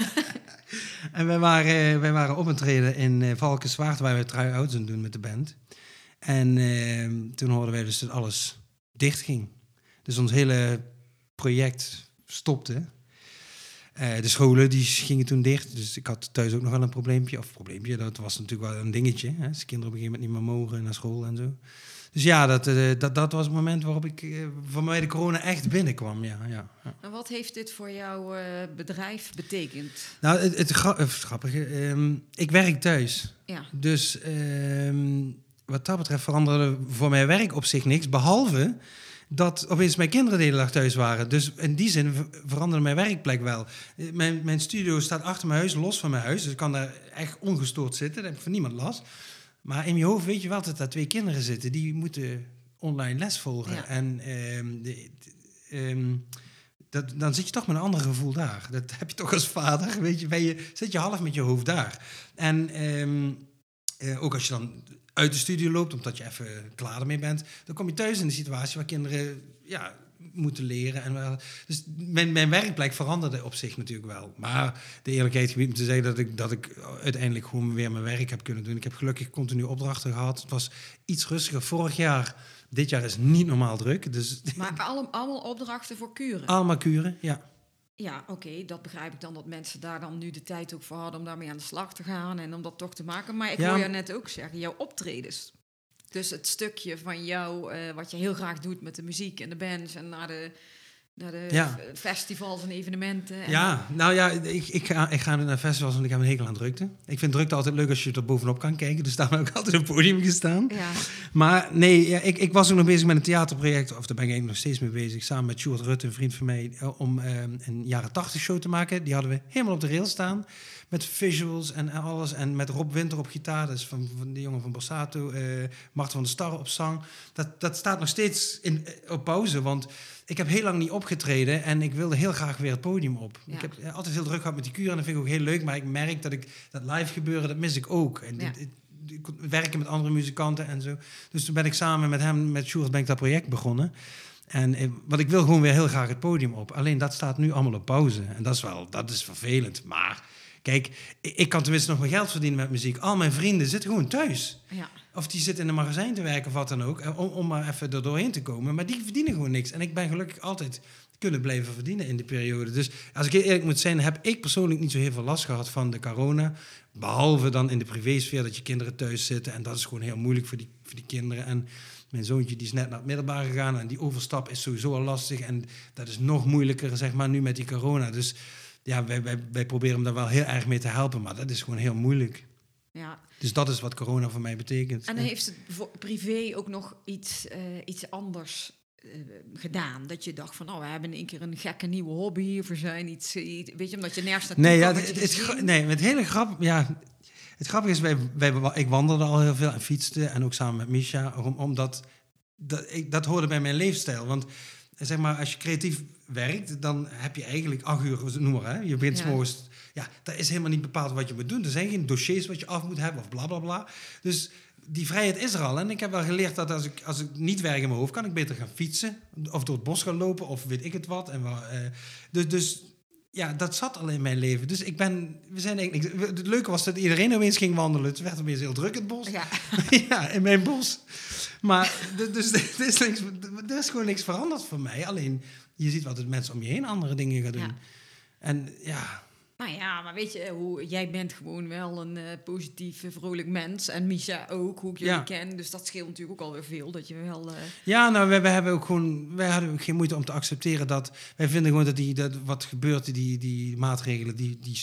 En wij waren, wij waren op een treden in uh, Valkenswaard, waar we try outs aan doen met de band. En eh, toen hoorden wij dus dat alles dicht ging. Dus ons hele project stopte. Eh, de scholen die gingen toen dicht. Dus ik had thuis ook nog wel een probleempje. Of probleempje, dat was natuurlijk wel een dingetje. Hè? Als kinderen op een gegeven moment niet meer mogen naar school en zo. Dus ja, dat, eh, dat, dat was het moment waarop ik eh, voor mij de corona echt binnenkwam. Ja, ja, ja. En wat heeft dit voor jouw eh, bedrijf betekend? Nou, het, het, gra- eh, het grappige, ehm, ik werk thuis. Ja, Dus ehm, wat dat betreft veranderde voor mijn werk op zich niks. Behalve dat opeens mijn kinderen de hele dag thuis waren. Dus in die zin ver- veranderde mijn werkplek wel. Eh, Mijn, mijn studio staat achter mijn huis, los van mijn huis. Dus ik kan daar echt ongestoord zitten. Daar heb ik van niemand last. Maar in je hoofd weet je wel dat daar twee kinderen zitten. Die moeten online les volgen. Ja. En ehm, de, de- ehm, dat, dan zit je toch met een ander gevoel daar. Dat heb je toch als vader, weet je, ben je, zit je half met je hoofd daar. En ehm, eh, ook als je dan uit de studio loopt, omdat je even klaar ermee bent, dan kom je thuis in een situatie waar kinderen ja, moeten leren. En wel, dus mijn, mijn werkplek veranderde op zich natuurlijk wel. Maar de eerlijkheid gebied om te zeggen dat ik, dat ik uiteindelijk gewoon weer mijn werk heb kunnen doen. Ik heb gelukkig continu opdrachten gehad. Het was iets rustiger vorig jaar. Dit jaar is niet normaal druk. Dus maar alle- allemaal opdrachten voor kuren. allemaal kuren, ja. Ja, oké, dat begrijp ik dan dat mensen daar dan nu de tijd ook voor hadden om daarmee aan de slag te gaan en om dat toch te maken. Maar ik Ja. hoor je net ook zeggen, jouw optredens. Dus het stukje van jou, eh, wat je heel graag doet met de muziek en de bands en naar de, naar de Ja. festivals en evenementen. En Ja, nou ja, ik, ik, ga, ik ga naar festivals en ik heb een hekel aan drukte. Ik vind drukte altijd leuk als je er bovenop kan kijken. Dus daarom heb ik altijd op het podium gestaan. Ja, Maar nee, ja, ik, ik was ook nog bezig met een theaterproject, of daar ben ik eigenlijk nog steeds mee bezig, samen met Sjoerd Rutte, een vriend van mij, eh, om eh, een jaren tachtig show te maken. Die hadden we helemaal op de rail staan, met visuals en alles. En met Rob Winter op gitaar, is van, van die jongen van Borsato, eh Marten van der Starre op zang. Dat, dat staat nog steeds in, op pauze, want ik heb heel lang niet opgetreden en ik wilde heel graag weer het podium op. Ja. Ik heb altijd heel druk gehad met die kuur en dat vind ik ook heel leuk, maar ik merk dat ik dat live gebeuren, dat mis ik ook. En Ja. dit- werken met andere muzikanten en zo. Dus toen ben ik samen met hem, met Sjoerd, ben ik dat project begonnen. En eh, wat ik wil gewoon weer heel graag het podium op. Alleen dat staat nu allemaal op pauze. En dat is wel, dat is vervelend. Maar kijk, ik, kan tenminste nog mijn geld verdienen met muziek. Al mijn vrienden zitten gewoon thuis. ja. Of die zit in een magazijn te werken of wat dan ook. eh, Om, om maar even er doorheen te komen. Maar die verdienen gewoon niks. En ik ben gelukkig altijd kunnen blijven verdienen in die periode. Dus als ik eerlijk moet zijn, heb ik persoonlijk niet zo heel veel last gehad van de corona. Behalve dan in de privésfeer dat je kinderen thuis zitten. En dat is gewoon heel moeilijk voor die, voor die kinderen. En mijn zoontje die is net naar het middelbaar gegaan. En die overstap is sowieso al lastig. En dat is nog moeilijker, zeg maar, nu met die corona. Dus ja, wij, wij, wij proberen hem daar wel heel erg mee te helpen. Maar dat is gewoon heel moeilijk. Ja. Dus dat is wat corona voor mij betekent. En heeft het voor privé ook nog iets, eh, iets anders eh, gedaan? Dat je dacht van, oh, we hebben in één keer een gekke nieuwe hobby. Of we zijn iets, iets weet je, omdat je nergens Nee, ja, het, nee, het hele grap, ja, het grappige is, wij, wij, ik wandelde al heel veel en fietste en ook samen met Misha, om, omdat dat, ik, dat hoorde bij mijn leefstijl. Want zeg maar, als je creatief werkt, dan heb je eigenlijk acht uur, noem maar, hè, je begint Ja. morgens, ja, dat is helemaal niet bepaald wat je moet doen. Er zijn geen dossiers wat je af moet hebben of bla bla bla. Dus die vrijheid is er al. En ik heb wel geleerd dat als ik, als ik niet werk in mijn hoofd, kan ik beter gaan fietsen. Of door het bos gaan lopen, of weet ik het wat. En wel, eh, dus, dus ja, dat zat al in mijn leven. Dus ik ben, we zijn eigenlijk, het leuke was dat iedereen opeens ging wandelen. Het werd opeens heel druk in het bos. Ja. ja, in mijn bos. Maar dus er is, niks, er is gewoon niks veranderd voor mij. Alleen je ziet wat het mensen om je heen andere dingen gaan doen. Ja. En ja, Nou ja, maar weet je, hoe, jij bent gewoon wel een eh, positief, eh, vrolijk mens. En Misha ook, hoe ik jullie Ja. ken. Dus dat scheelt natuurlijk ook alweer veel. Dat je wel... eh, ja nou, wij, wij hebben ook gewoon, wij hadden ook geen moeite om te accepteren dat wij vinden gewoon dat die, dat wat gebeurt, die, die maatregelen, die, die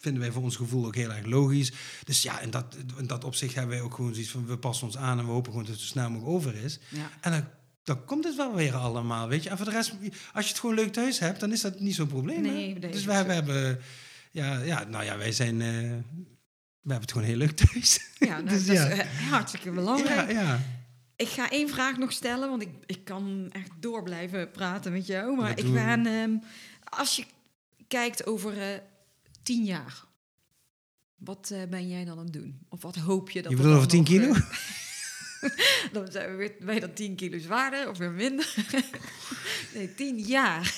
vinden wij voor ons gevoel ook heel erg logisch. Dus ja, in dat, in dat opzicht hebben wij ook gewoon zoiets van, we passen ons aan en we hopen gewoon dat het zo snel mogelijk over is. ja. En dan, dan komt het wel weer allemaal, weet je. En voor de rest, als je het gewoon leuk thuis hebt, dan is dat niet zo'n probleem. Nee, nee, dus wij we hebben, ja, ja, nou ja, wij zijn, eh, we hebben het gewoon heel leuk thuis. Ja, nou, Dus dat ja. is eh, hartstikke belangrijk. ja, ja. Ik ga één vraag nog stellen, want ik, ik kan echt door blijven praten met jou. Maar ik ben, ehm, als je kijkt over eh, tien jaar, wat ben jij dan aan het doen? Of wat hoop je dat Je bedoelt over 10 nog, kilo? dan zijn we weer bij dat 10 kilo zwaarder of weer minder. nee, 10 jaar.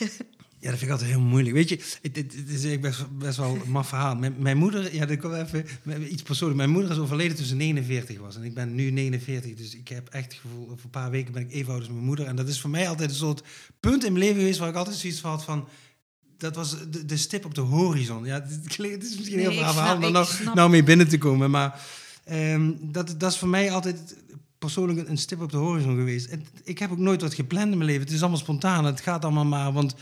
Ja, dat vind ik altijd heel moeilijk. Weet je, het, het, het is best, best wel een maf verhaal. Mijn, mijn moeder, ja, dat komt even iets persoonlijks. Mijn moeder is overleden toen ze 49 was. En ik ben nu 49. Dus ik heb echt het gevoel, over een paar weken ben ik even oud als mijn moeder. En dat is voor mij altijd een soort punt in mijn leven geweest waar ik altijd zoiets van had van. Dat was de, de stip op de horizon. Ja, het, is misschien heel verhaal om daar nou, nou mee binnen te komen. Maar ehm, dat, dat is voor mij altijd persoonlijk een, stip op de horizon geweest. Ik heb ook nooit wat gepland in mijn leven. Het is allemaal spontaan. Het gaat allemaal maar. Want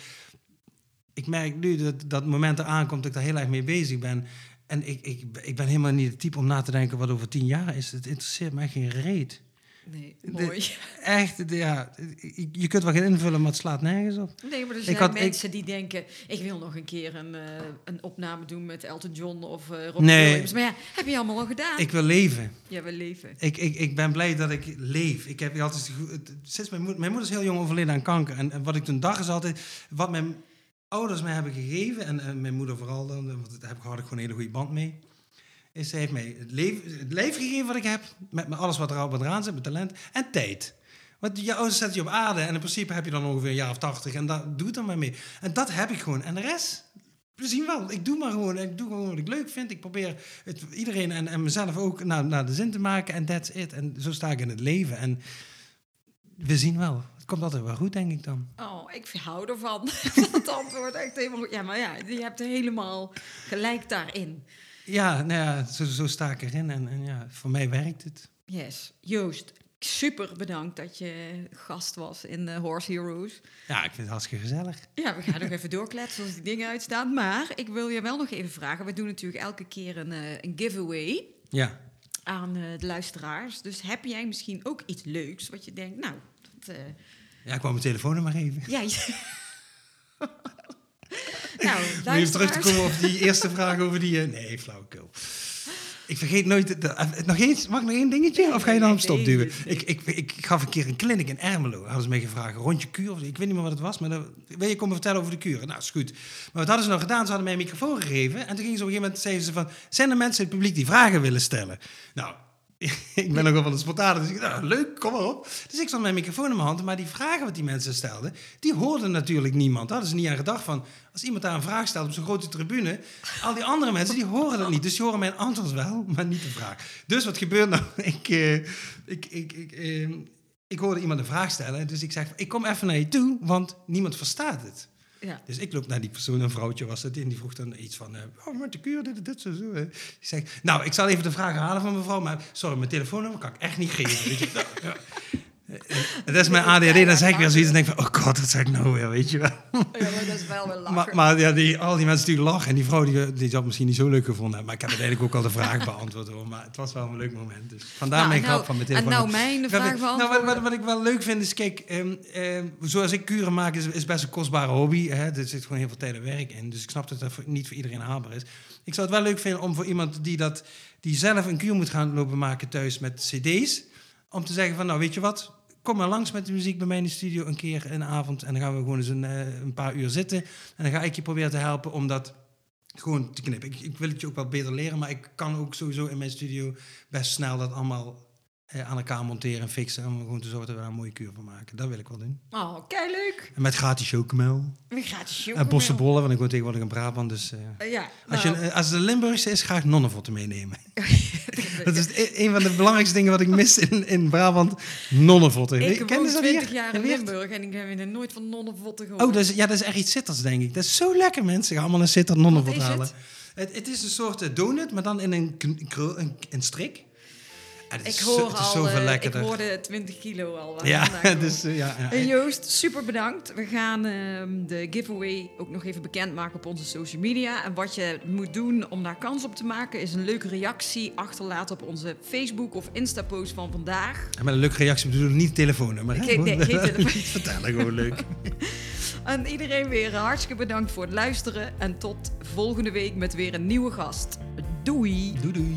ik merk nu dat dat moment eraan komt dat ik daar heel erg mee bezig ben. En ik, ik, ik ben helemaal niet het type om na te denken wat over tien jaar is. Het interesseert echt geen reet. Nee, De- mooi. Echt, ja, je kunt wel gaan invullen, maar het slaat nergens op. Nee, maar er zijn had- ik- mensen die denken... ik wil nog een keer een, eh, een opname doen met Elton John of eh Robbie Nee. Williams. Maar ja, heb je allemaal al gedaan? Ik wil leven. Ja, we leven. Ik, ik, ik ben blij dat ik leef. Ik heb altijd, sinds mijn, moeder, mijn moeder is heel jong overleden aan kanker. En, en wat ik toen dacht is altijd, wat mijn ouders mij hebben gegeven, en, en mijn moeder vooral, dan, want daar heb ik gewoon een hele goede band mee. Is, ze heeft mij het leven, het leven gegeven wat ik heb, met, met alles wat er wat eraan zit, mijn talent, en tijd. Want je ouders je op aarde en in principe heb je dan ongeveer een jaar of tachtig en daar doe het dan maar mee. En dat heb ik gewoon. En de rest, we zien wel. Ik doe maar gewoon. Ik doe gewoon wat ik leuk vind. Ik probeer het, iedereen en, en mezelf ook naar, de zin te maken. En that's it. En zo sta ik in het leven. En we zien wel. Het komt altijd wel goed, denk ik dan. Oh, ik hou ervan. Dat antwoord echt helemaal. Ja, maar ja, je hebt helemaal gelijk daarin. Ja, nou ja zo, zo sta ik erin. En, en ja, voor mij werkt het. Yes. Joost, super bedankt dat je gast was in de Horse Heroes. Ja, ik vind het hartstikke gezellig. Ja, we gaan nog even doorkletsen als die dingen uitstaan. Maar ik wil je wel nog even vragen. We doen natuurlijk elke keer een, eh, een giveaway Ja. aan eh, de luisteraars. Dus heb jij misschien ook iets leuks wat je denkt, nou, dat, eh, Ja, ik wou mijn telefoonnummer geven. ja. je- nou, Om even terug te komen op die eerste vraag over die... eh, nee, flauwekul. Ik vergeet nooit... de- de- eh, nog eens, mag ik nog één dingetje? Of ga je dan op Nee, stop nee, duwen? nee. Ik, ik, ik gaf een keer een clinic in Ermelo. Hadden ze mij gevraagd, rondje kuur. Of, ik weet niet meer wat het was, maar dan, wil je komen vertellen over de kuren? Nou, is goed. Maar wat hadden ze nou gedaan? Ze hadden mij een microfoon gegeven. En toen gingen ze op een gegeven moment... Zeiden ze van, zijn er mensen in het publiek die vragen willen stellen? Nou... ik ben wel van de spontane, dus ik dacht, nou, leuk, kom maar op. Dus ik stond met mijn microfoon in mijn hand, maar die vragen wat die mensen stelden, die hoorden natuurlijk niemand. Hadden ze niet aan gedacht van, als iemand daar een vraag stelt op zo'n grote tribune, al die andere mensen, die horen dat niet. Dus die horen mijn antwoord wel, maar niet de vraag. Dus wat gebeurt nou? Ik, eh, ik, ik, ik, eh, ik hoorde iemand een vraag stellen, dus ik zeg, ik kom even naar je toe, want niemand verstaat het. Ja. Dus ik loop naar die persoon, een vrouwtje was het, en die vroeg dan iets van, eh, oh, met de kuur, dit, dit, zo, zo. Ik zeg, nou, ik zal even de vraag halen van mevrouw, maar sorry, mijn telefoonnummer kan ik echt niet geven. Weet je? Nou, ja. En dat is mijn ADHD, dan zeg ik weer zoiets en denk van, oh god, wat zeg ik nou weer, weet je wel. Ja, maar dat is wel weer lachen. Maar, maar ja, die, al die mensen die lachen en die vrouw, die, die had misschien niet zo leuk gevonden hebben, maar ik heb uiteindelijk ook al de vraag beantwoord hoor, maar het was wel een leuk moment. Dus vandaar Nou, mijn en grap nou- van mijn en nou mijn Wat vraag ik- nou, wat, wat, wat ik wel leuk vind is, kijk, ehm, ehm, zoals ik kuren maak is, is best een kostbare hobby. Hè? Er zit gewoon heel veel tijd en werk in. Dus ik snap dat dat niet voor iedereen haalbaar is. Ik zou het wel leuk vinden om voor iemand die, dat, die zelf een kuur moet gaan lopen maken thuis met cd's, om te zeggen van, nou weet je wat, kom maar langs met de muziek bij mij in de studio een keer een avond en dan gaan we gewoon eens een, eh, een paar uur zitten. En dan ga ik je proberen te helpen om dat gewoon te knippen. Ik, ik wil het je ook wel beter leren, maar ik kan ook sowieso in mijn studio best snel dat allemaal aan elkaar monteren en fixen. Om gewoon te zorgen dat we daar een mooie kuur van maken. Dat wil ik wel doen. Oh, kei leuk. En met gratis chocomel. Wie gaat je En chocomel? bossenbollen, want ik woon tegenwoordig in Brabant. Dus eh, Eh, Ja, als, nou, je, eh, als het een Limburgse is, ga ik nonnenvotten meenemen. dat is e- een van de belangrijkste dingen wat ik mis in, in Brabant. Nonnenvotten. ik dat 20 hier? jaar in? Limburg en ik heb er nooit van nonnenvotten gehoord. Oh, dat is, ja, dat is echt iets Sitters, denk ik. Dat is zo lekker, mensen. Ga allemaal een Sitter nonnenvot halen. het? Het, het is een soort eh, donut, maar dan in een, een, een strik. Het ik hoor het is al, zoveel eh, ik lekkerder. hoorde 20 kilo al. ja, dus, eh, ja, ja. Joost, super bedankt. We gaan ehm, de giveaway ook nog even bekendmaken op onze social media. En wat je moet doen om daar kans op te maken, is een leuke reactie achterlaten op onze Facebook of Insta-post van vandaag. En met een leuke reactie bedoel ik niet telefoonnummer. hè? Nee, Gewoon- geen telefoon. niet vertellen, gewoon leuk. En iedereen weer hartstikke bedankt voor het luisteren. En tot volgende week met weer een nieuwe gast. Doei! Doei doei.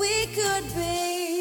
we could be.